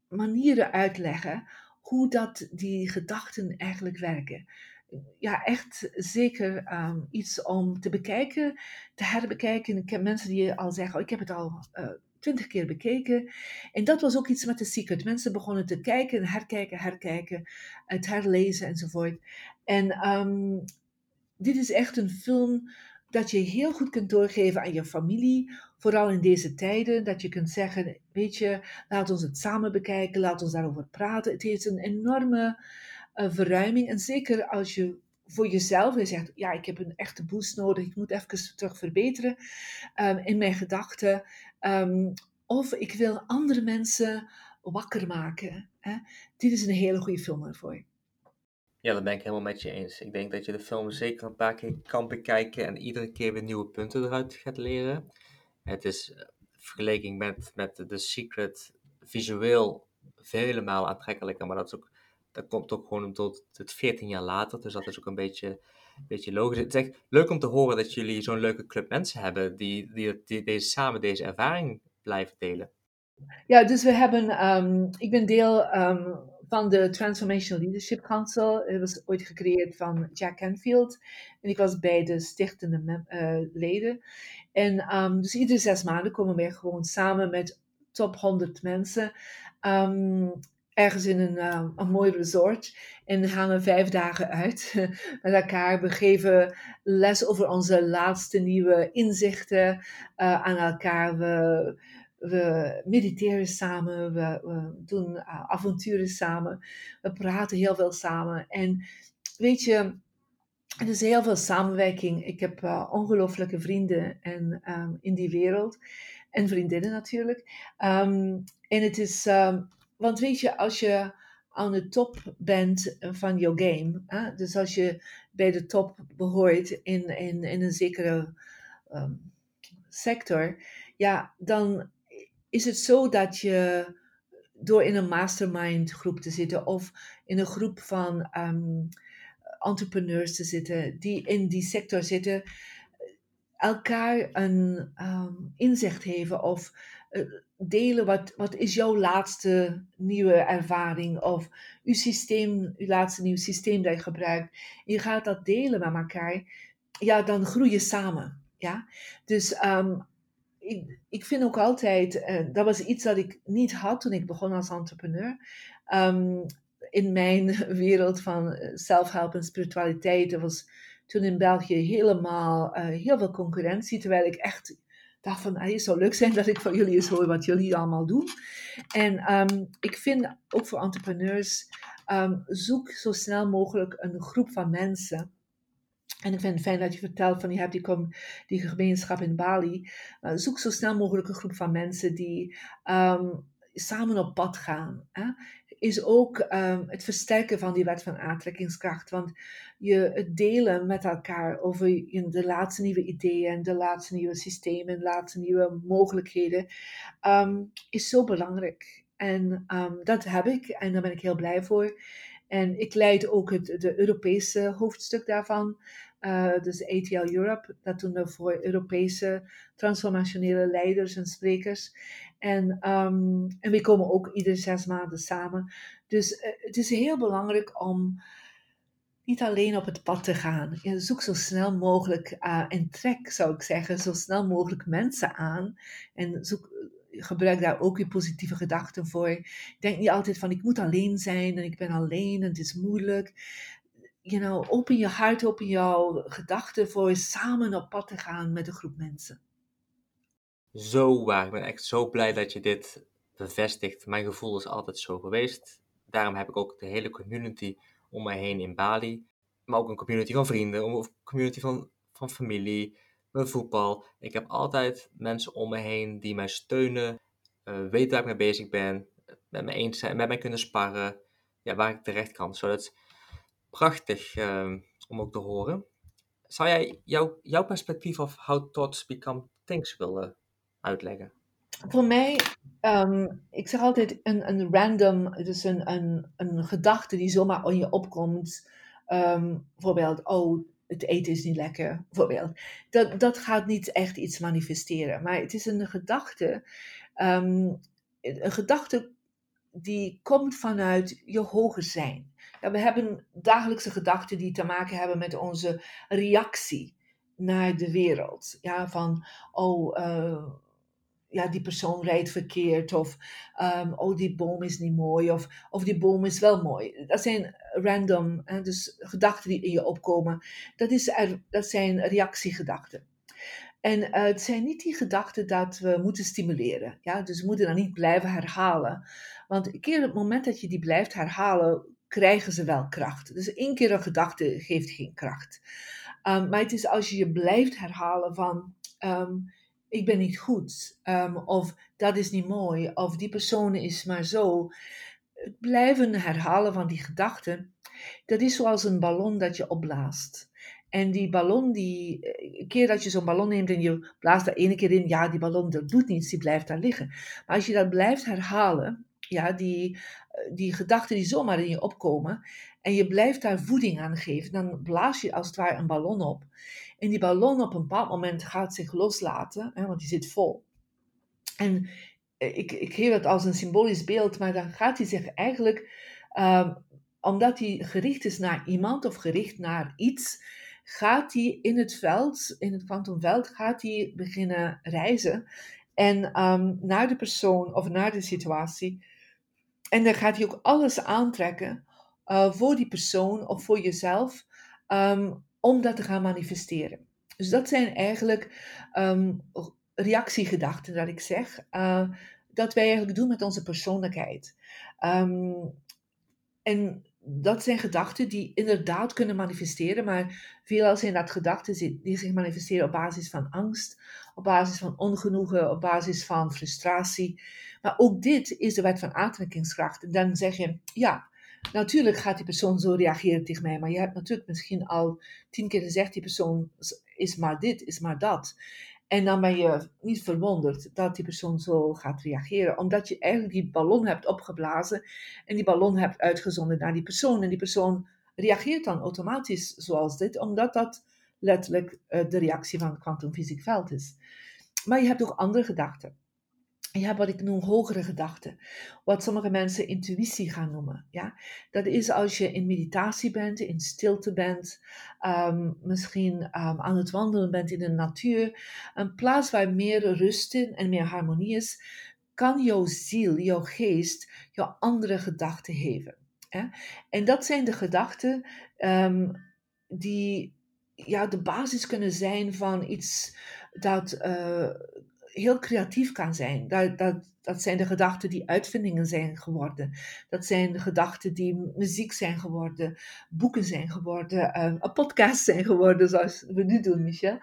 manieren uitleggen, hoe dat die gedachten eigenlijk werken ja, echt zeker ehm, iets om te bekijken, te herbekijken. Ik heb mensen die al zeggen, oh, ik heb het al uh, twintig keer bekeken. En dat was ook iets met The Secret. Mensen begonnen te kijken, herkijken, herkijken, het herlezen enzovoort. En ehm, dit is echt een film dat je heel goed kunt doorgeven aan je familie, vooral in deze tijden, dat je kunt zeggen, weet je, laat ons het samen bekijken, laat ons daarover praten. Het heeft een enorme uh, verruiming. En zeker als je voor jezelf zegt, ja, ik heb een echte boost nodig, ik moet even terug verbeteren um, in mijn gedachten. Um, of ik wil andere mensen wakker maken. Hè? Dit is een hele goede film ervoor. Ja, dat ben ik helemaal met je eens. Ik denk dat je de film zeker een paar keer kan bekijken en iedere keer weer nieuwe punten eruit gaat leren. Het is uh, vergelijking met, met The Secret visueel vele malen aantrekkelijker, maar dat is ook dat komt ook gewoon tot het 14 jaar later. Dus dat is ook een beetje, een beetje logisch. Het is echt leuk om te horen dat jullie zo'n leuke club mensen hebben die, die, die, deze, samen deze ervaring blijven delen. Ja, dus we hebben, um, ik ben deel um, van de Transformational Leadership Council. Het was ooit gecreëerd van Jack Canfield. En ik was bij de stichtende uh, leden. En um, dus iedere zes maanden komen wij gewoon samen met top 100 mensen. Um, ergens in een, uh, een mooi resort. En gaan we vijf dagen uit <laughs> met elkaar. We geven les over onze laatste nieuwe inzichten uh, aan elkaar. We, we mediteren samen. We, doen uh, avonturen samen. We praten heel veel samen. En weet je, er is heel veel samenwerking. Ik heb ongelooflijke vrienden en, um, in die wereld. En vriendinnen natuurlijk. Um, en het is um, want weet je, als je aan de top bent van je game, hè, dus als je bij de top behoort in, in, in een zekere ehm, sector, ja, dan is het zo dat je door in een mastermind groep te zitten of in een groep van um, entrepreneurs te zitten die in die sector zitten, elkaar een um, inzicht geven of uh, delen wat, wat is jouw laatste nieuwe ervaring of uw systeem, uw laatste nieuw systeem dat je gebruikt. Je gaat dat delen met elkaar, ja, dan groei je samen. Ja? Dus um, ik, ik vind ook altijd, uh, dat was iets dat ik niet had toen ik begon als entrepreneur. Um, in mijn <laughs> wereld van zelfhelp en spiritualiteit, er was toen in België helemaal uh, heel veel concurrentie, terwijl ik echt dacht van, het zou leuk zijn dat ik van jullie eens hoor wat jullie allemaal doen. En um, ik vind ook voor entrepreneurs, um, zoek zo snel mogelijk een groep van mensen. En ik vind het fijn dat je vertelt van je hebt die, die gemeenschap in Bali. Uh, zoek zo snel mogelijk een groep van mensen die um, samen op pad gaan. Hè? Is ook het versterken van die wet van aantrekkingskracht. Want je het delen met elkaar over de laatste nieuwe ideeën, de laatste nieuwe systemen, de laatste nieuwe mogelijkheden, um, is zo belangrijk. En dat heb ik en daar ben ik heel blij voor. En ik leid ook het de Europese hoofdstuk daarvan. Uh, dus ATL Europe, dat doen we voor Europese transformationele leiders en sprekers. En, um, en we komen ook iedere zes maanden samen. Dus uh, het is heel belangrijk om niet alleen op het pad te gaan. Je zoek zo snel mogelijk uh, en trek, zou ik zeggen, zo snel mogelijk mensen aan. En zoek, gebruik daar ook je positieve gedachten voor. Denk niet altijd van ik moet alleen zijn en ik ben alleen en het is moeilijk. You know, open je hart, open jouw gedachten voor samen op pad te gaan met een groep mensen. Zo waar. Ik ben echt zo blij dat je dit bevestigt. Mijn gevoel is altijd zo geweest. Daarom heb ik ook de hele community om mij heen in Bali. Maar ook een community van vrienden, een community van, van familie, mijn voetbal. Ik heb altijd mensen om me heen die mij steunen, uh, weten waar ik mee bezig ben, met me eens zijn, met mij kunnen sparren, ja, waar ik terecht kan. Zo, dat is prachtig uh, om ook te horen. Zou jij jouw, jouw perspectief of how thoughts become things willen uitleggen? Voor mij, um, ik zeg altijd een, een random, dus een, een, gedachte die zomaar in je opkomt. Um, bijvoorbeeld, oh, het eten is niet lekker, bijvoorbeeld. Dat, dat gaat niet echt iets manifesteren. Maar het is een gedachte, een gedachte die komt vanuit je hoger zijn. Ja, we hebben dagelijkse gedachten die te maken hebben met onze reactie naar de wereld. Ja, van, oh, uh, ja, die persoon rijdt verkeerd. Of, um, oh, die boom is niet mooi. Of, of die boom is wel mooi. Dat zijn random, hè, dus gedachten die in je opkomen. Dat, is dat zijn reactiegedachten. En uh, het zijn niet die gedachten dat we moeten stimuleren. Ja? Dus we moeten dan niet blijven herhalen. Want keer op het moment dat je die blijft herhalen, krijgen ze wel kracht. Dus één keer een gedachte geeft geen kracht. Um, maar het is als je je blijft herhalen van... Um, ik ben niet goed, um, of dat is niet mooi, of die persoon is maar zo. Het blijven herhalen van die gedachten, dat is zoals een ballon dat je opblaast. En die ballon, die, eh, een keer dat je zo'n ballon neemt en je blaast er ene keer in, ja, die ballon dat doet niets, die blijft daar liggen. Maar als je dat blijft herhalen, ja, die, die gedachten die zomaar in je opkomen, en je blijft daar voeding aan geven, dan blaas je als het ware een ballon op. En die ballon op een bepaald moment gaat zich loslaten, hè, want die zit vol. En eh, ik, ik geef het als een symbolisch beeld, maar dan gaat hij zich eigenlijk, um, omdat hij gericht is naar iemand of gericht naar iets, gaat hij in het veld, in het kwantumveld, gaat hij beginnen reizen. En um, naar de persoon of naar de situatie. En dan gaat hij ook alles aantrekken uh, voor die persoon of voor jezelf. Um, om dat te gaan manifesteren. Dus dat zijn eigenlijk um, reactiegedachten, dat ik zeg, uh, dat wij eigenlijk doen met onze persoonlijkheid. Um, en dat zijn gedachten die inderdaad kunnen manifesteren, maar veelal zijn dat gedachten die zich manifesteren op basis van angst, op basis van ongenoegen, op basis van frustratie. Maar ook dit is de wet van aantrekkingskracht. En dan zeg je, ja, Natuurlijk gaat die persoon zo reageren tegen mij, maar je hebt natuurlijk misschien al tien keer gezegd, die persoon is maar dit, is maar dat. En dan ben je niet verwonderd dat die persoon zo gaat reageren, omdat je eigenlijk die ballon hebt opgeblazen en die ballon hebt uitgezonden naar die persoon. En die persoon reageert dan automatisch zoals dit, omdat dat letterlijk eh, de reactie van het kwantumfysiek veld is. Maar je hebt ook andere gedachten je hebt wat ik noem hogere gedachten, wat sommige mensen intuïtie gaan noemen. Ja? Dat is als je in meditatie bent, in stilte bent, um, misschien um, aan het wandelen bent in de natuur, een plaats waar meer rust in en meer harmonie is, kan jouw ziel, jouw geest, jou andere gedachten geven. En dat zijn de gedachten um, die ja, de basis kunnen zijn van iets dat uh, heel creatief kan zijn. Dat, dat, dat zijn de gedachten die uitvindingen zijn geworden. Dat zijn de gedachten die muziek zijn geworden, boeken zijn geworden, um, een podcast zijn geworden, zoals we nu doen, Michel.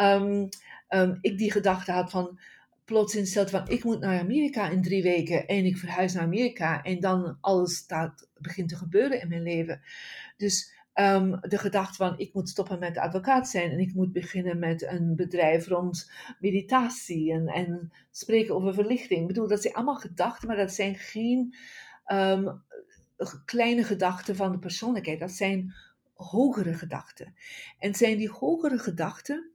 Um, um, ik die gedachte had van plots instelt van ik moet naar Amerika in drie weken en ik verhuis naar Amerika en dan alles staat, begint te gebeuren in mijn leven. Dus Um, de gedachte van ik moet stoppen met advocaat zijn en ik moet beginnen met een bedrijf rond meditatie en, en spreken over verlichting. Ik bedoel, dat zijn allemaal gedachten, maar dat zijn geen um, kleine gedachten van de persoonlijkheid. Dat zijn hogere gedachten. En zijn die hogere gedachten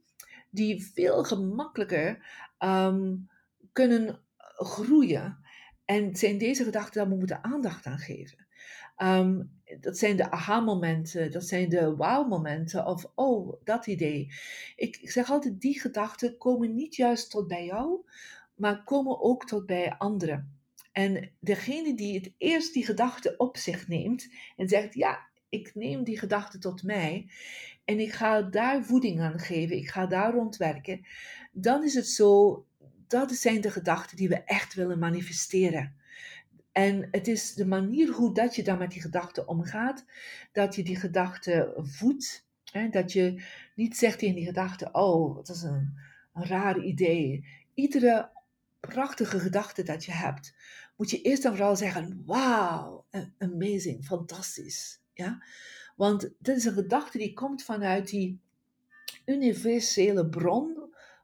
die veel gemakkelijker um, kunnen groeien. En zijn deze gedachten waar we moeten aandacht aan geven. Dat zijn de aha-momenten, dat zijn de wow-momenten of oh, dat idee. Ik, zeg altijd, die gedachten komen niet juist tot bij jou, maar komen ook tot bij anderen. En degene die het eerst die gedachte op zich neemt en zegt, ja, ik neem die gedachte tot mij en ik ga daar voeding aan geven, ik ga daar rondwerken, dan is het zo, dat zijn de gedachten die we echt willen manifesteren. En het is de manier hoe dat je dan met die gedachten omgaat, dat je die gedachten voedt, hè, dat je niet zegt tegen die gedachte, oh, dat is een, een raar idee. Iedere prachtige gedachte dat je hebt, moet je eerst en vooral zeggen, wauw, amazing, fantastisch. Ja? Want dit is een gedachte die komt vanuit die universele bron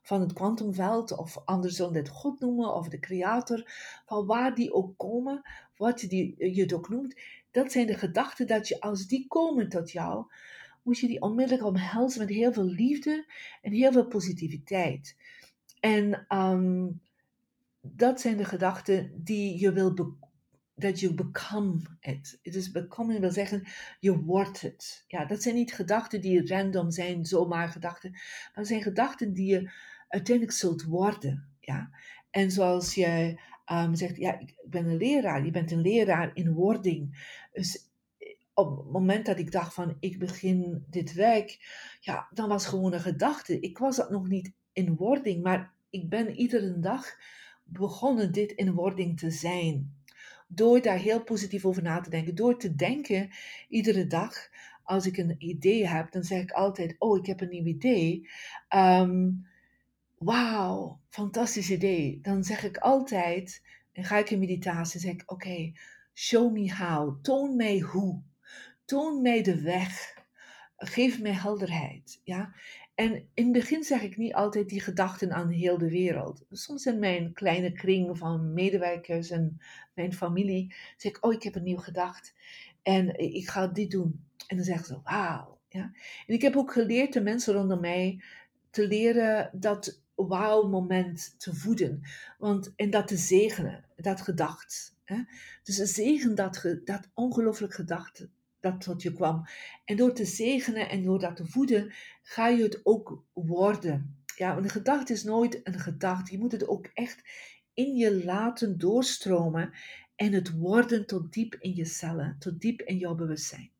van het kwantumveld, of anders dit God noemen, of de creator, van waar die ook komen, wat je, die, je het ook noemt, dat zijn de gedachten dat je, als die komen tot jou, moet je die onmiddellijk omhelzen met heel veel liefde en heel veel positiviteit. En um, dat zijn de gedachten die je wil dat je become it. Het is becoming wil zeggen, je wordt het. Ja, dat zijn niet gedachten die random zijn, zomaar gedachten. Maar zijn gedachten die je uiteindelijk zult worden. Ja. En zoals je um, zegt, ja, ik ben een leraar. Je bent een leraar in wording. Dus eh, op het moment dat ik dacht van, ik begin dit werk, ja, dan was gewoon een gedachte. Ik was dat nog niet in wording, maar ik ben iedere dag begonnen dit in wording te zijn. Door daar heel positief over na te denken. Door te denken iedere dag. Als ik een idee heb, dan zeg ik altijd: Oh, ik heb een nieuw idee. Um, Wauw, fantastisch idee. Dan zeg ik altijd, en ga ik in meditatie, zeg ik: Oké, show me how. Toon mij hoe. Toon mij de weg. Geef mij helderheid. Ja? En in het begin zeg ik niet altijd die gedachten aan heel de wereld. Soms in mijn kleine kring van medewerkers en mijn familie zeg ik, oh, ik heb een nieuw gedacht en ik ga dit doen. En dan zeggen ze, wauw. Ja? En ik heb ook geleerd de mensen rondom mij te leren dat wauw moment te voeden. Want, en dat te zegenen, dat gedacht. Hè? Dus zegen dat, dat ongelooflijk gedachte dat tot je kwam. En door te zegenen en door dat te voeden, ga je het ook worden. Ja, een gedachte is nooit een gedachte. Je moet het ook echt in je laten doorstromen en het worden tot diep in je cellen, tot diep in jouw bewustzijn.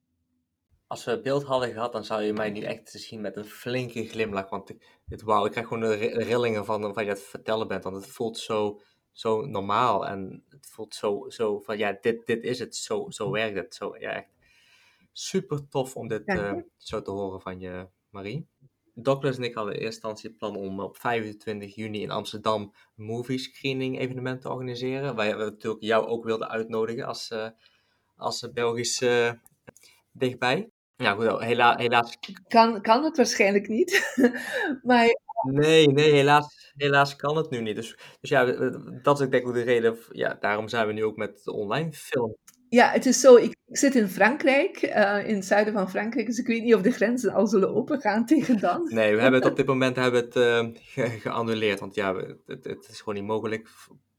Als we beeld hadden gehad, dan zou je mij nu echt zien met een flinke glimlach. Want dit, wauw, ik krijg gewoon de rillingen van wat je het vertellen bent. Want het voelt zo, zo normaal en het voelt zo, zo van ja, dit, dit is het, zo, zo werkt het. Zo, ja, echt Super tof om dit uh, zo te horen van je, Marie. Douglas en ik hadden in eerste instantie het plan om op 25 juni in Amsterdam een movie screening evenement te organiseren. Waar we natuurlijk jou ook wilden uitnodigen als, uh, als Belgisch uh, dichtbij. Ja, goed, hela helaas. Kan, kan het waarschijnlijk niet. <laughs> maar... Nee, nee, helaas, helaas kan het nu niet. Dus, dus ja, dat is denk ik de reden. Ja, daarom zijn we nu ook met de online film ja, het is zo. Ik, zit in Frankrijk, uh, in het zuiden van Frankrijk, dus ik weet niet of de grenzen al zullen opengaan tegen dan. <laughs> Nee, we hebben het op dit moment hebben het, uh, geannuleerd, want ja, het, het, is gewoon niet mogelijk.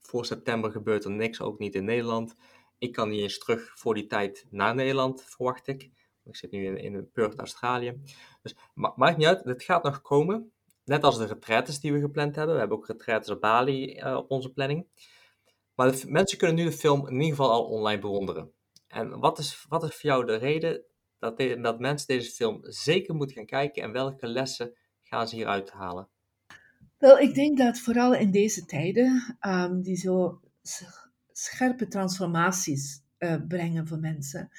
Voor september gebeurt er niks, ook niet in Nederland. Ik kan niet eens terug voor die tijd naar Nederland, verwacht ik. Ik zit nu in, in Perth, Australië. Dus ma maakt niet uit, het gaat nog komen. Net als de retraites die we gepland hebben. We hebben ook retraites op Bali uh, op onze planning. Maar mensen kunnen nu de film in ieder geval al online bewonderen. En wat is, wat is voor jou de reden dat, dat mensen deze film zeker moeten gaan kijken en welke lessen gaan ze hieruit halen? Wel, ik denk dat vooral in deze tijden, um, die zo scherpe transformaties uh, brengen voor mensen,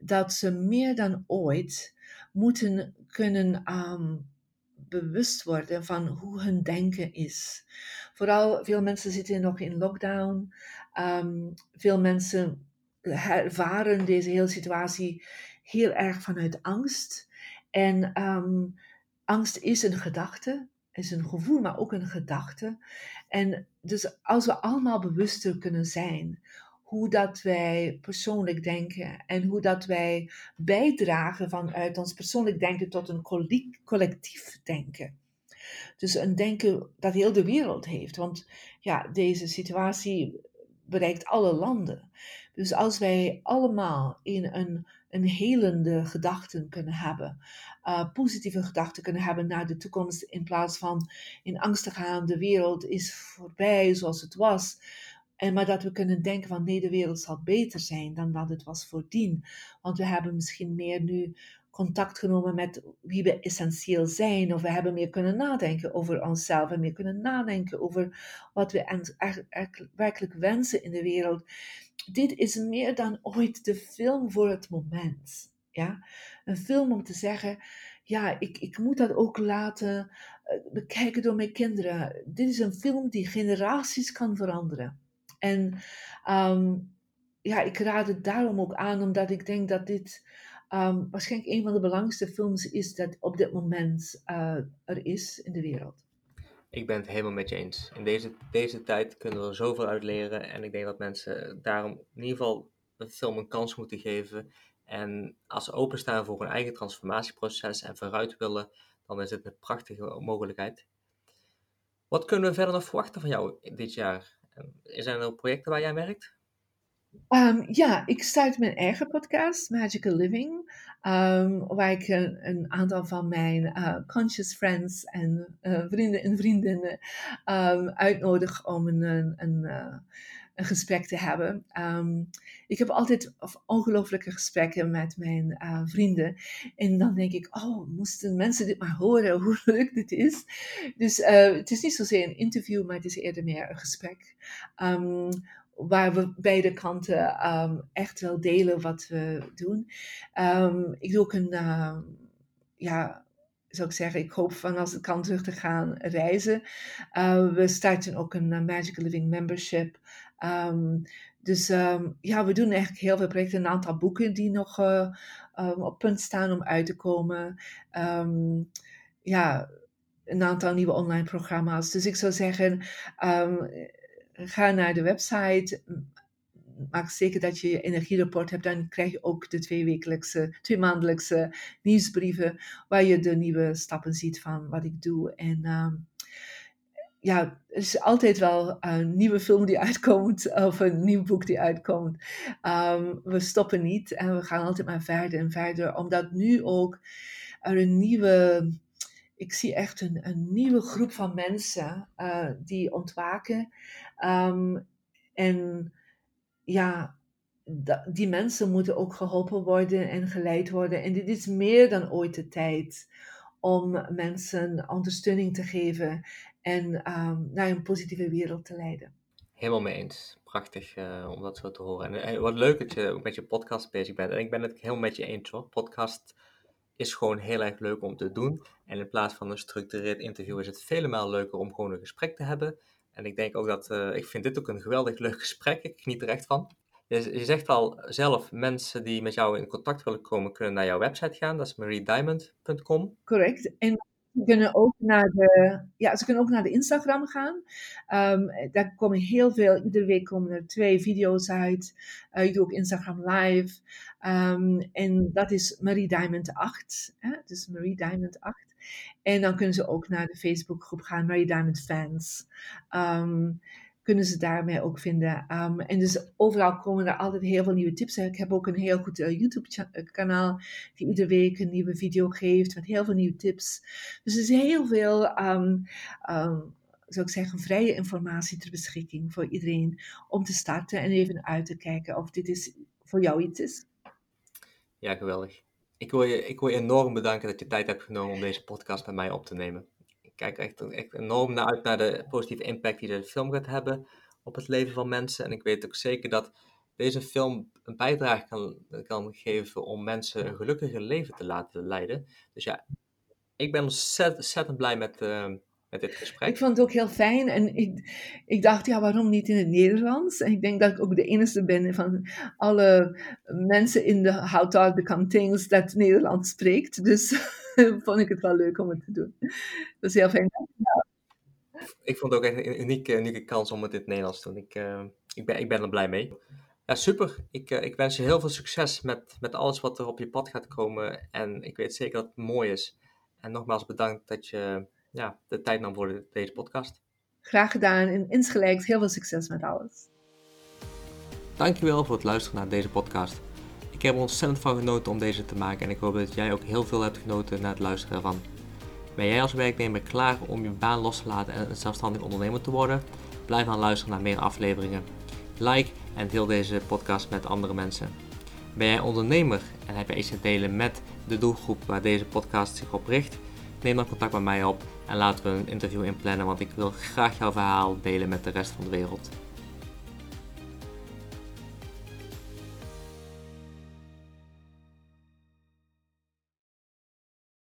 dat ze meer dan ooit moeten kunnen um, bewust worden van hoe hun denken is. Vooral veel mensen zitten nog in lockdown. Um, veel mensen ervaren deze hele situatie heel erg vanuit angst. En um, angst is een gedachte, is een gevoel, maar ook een gedachte. En dus als we allemaal bewuster kunnen zijn hoe dat wij persoonlijk denken en hoe dat wij bijdragen vanuit ons persoonlijk denken tot een collectief denken. Dus een denken dat heel de wereld heeft. Want ja, deze situatie bereikt alle landen. Dus als wij allemaal in een, een helende gedachten kunnen hebben, uh, positieve gedachten kunnen hebben naar de toekomst, in plaats van in angst te gaan, de wereld is voorbij zoals het was. En maar dat we kunnen denken van nee, de wereld zal beter zijn dan dat het was voordien. Want we hebben misschien meer nu contact genomen met wie we essentieel zijn. Of we hebben meer kunnen nadenken over onszelf en meer kunnen nadenken over wat we werkelijk wensen in de wereld. Dit is meer dan ooit de film voor het moment. Ja? Een film om te zeggen, ja, ik, ik moet dat ook laten eh, bekijken door mijn kinderen. Dit is een film die generaties kan veranderen. En ehm, ja, ik raad het daarom ook aan, omdat ik denk dat dit um, waarschijnlijk een van de belangrijkste films is dat op dit moment uh, er is in de wereld. Ik ben het helemaal met je eens. In deze, deze tijd kunnen we er zoveel uit leren. En ik denk dat mensen daarom in ieder geval een film een kans moeten geven. En als ze openstaan voor hun eigen transformatieproces en vooruit willen, dan is het een prachtige mogelijkheid. Wat kunnen we verder nog verwachten van jou dit jaar? Zijn er projecten waar jij werkt? Um, ja, ik start mijn eigen podcast, Magical Living, um, waar ik een, een, aantal van mijn uh, conscious friends en uh, vrienden en vriendinnen um, uitnodig om een, een, een, gesprek te hebben. ik heb altijd ongelooflijke gesprekken met mijn vrienden. En dan denk ik, oh, moesten mensen dit maar horen, hoe <laughs> leuk dit is. Dus het is niet zozeer een interview, maar het is eerder meer een gesprek waar we beide kanten um, echt wel delen wat we doen. Ik doe ook een, uh, ja, zou ik zeggen, ik hoop van als het kan terug te gaan reizen. Uh, we starten ook een Magical Living Membership. Um, dus ja, we doen eigenlijk heel veel projecten. Een aantal boeken die nog uh, op punt staan om uit te komen. ja, een aantal nieuwe online programma's. Dus ik zou zeggen, ga naar de website. Maak zeker dat je je energierapport hebt. Dan krijg je ook de twee wekelijkse, twee maandelijkse nieuwsbrieven. Waar je de nieuwe stappen ziet van wat ik doe. En ja, er is altijd wel een nieuwe film die <laughs> uitkomt. Of een nieuw boek die uitkomt. Um, we stoppen niet. En we gaan altijd maar verder en verder. Omdat nu ook er een nieuwe ik zie echt een, een nieuwe groep van mensen uh, die ontwaken. Um, en ja, die mensen moeten ook geholpen worden en geleid worden. En dit is meer dan ooit de tijd om mensen ondersteuning te geven en um, naar een positieve wereld te leiden. Helemaal mee eens. Prachtig uh, om dat zo te horen. En, en, wat leuk dat je ook met je podcast bezig bent. En ik ben het helemaal met je eens hoor. Podcast is gewoon heel erg leuk om te doen. En in plaats van een gestructureerd interview is het vele maal leuker om gewoon een gesprek te hebben. En ik denk ook dat, uh, ik vind dit ook een geweldig leuk gesprek. Ik geniet er echt van. Je, je, zegt al zelf, mensen die met jou in contact willen komen, kunnen naar jouw website gaan. Dat is mariediamond.com. Correct. En ze kunnen ook naar de, ja, ze kunnen ook naar de Instagram gaan. Um, daar komen heel veel, iedere week komen er twee video's uit. Uh, ik doe ook Instagram live. Um, en dat is Marie Diamond 8. Hè? Dus Marie Diamond 8. En dan kunnen ze ook naar de Facebookgroep gaan, Marie Diamond Fans. Um, kunnen ze daarmee ook vinden. Um, en dus overal komen er altijd heel veel nieuwe tips. Ik heb ook een heel goed uh, YouTube-kanaal die iedere week een nieuwe video geeft met heel veel nieuwe tips. Dus er is heel veel, um, zou ik zeggen, vrije informatie ter beschikking voor iedereen om te starten en even uit te kijken of dit is voor jou iets is. Ja, geweldig. Ik wil, je, ik wil enorm bedanken dat je tijd hebt genomen om deze podcast bij mij op te nemen. Kijk echt, echt enorm naar uit naar de positieve impact die de film gaat hebben op het leven van mensen. En ik weet ook zeker dat deze film een bijdrage kan, kan geven om mensen een gelukkiger leven te laten leiden. Dus ja, ik ben ontzettend, blij met, uh, met dit gesprek. Ik vond het ook heel fijn en ik, ik dacht, ja, waarom niet in het Nederlands? En ik denk dat ik ook de enige ben van alle mensen in de How to Become Things dat Nederlands spreekt. Dus <laughs> vond ik het wel leuk om het te doen. Dat is heel fijn. Ik vond het ook echt een unieke, unieke kans om het in het Nederlands te doen. Ik, uh, ik, ben, ik ben er blij mee. Ja, super. Ik, uh, ik wens je heel veel succes met, met alles wat er op je pad gaat komen. En ik weet zeker dat het mooi is. En nogmaals bedankt dat je ja, de tijd nam voor deze podcast. Graag gedaan en insgelijks heel veel succes met alles. Dankjewel voor het luisteren naar deze podcast. Ik heb er ontzettend van genoten om deze te maken en ik hoop dat jij ook heel veel hebt genoten naar het luisteren ervan. Ben jij als werknemer klaar om je baan los te laten en een zelfstandig ondernemer te worden? Blijf dan luisteren naar meer afleveringen. Like en deel deze podcast met andere mensen. Ben jij ondernemer en heb je iets te delen met de doelgroep waar deze podcast zich op richt? Neem dan contact met mij op en laten we een interview inplannen, want ik wil graag jouw verhaal delen met de rest van de wereld.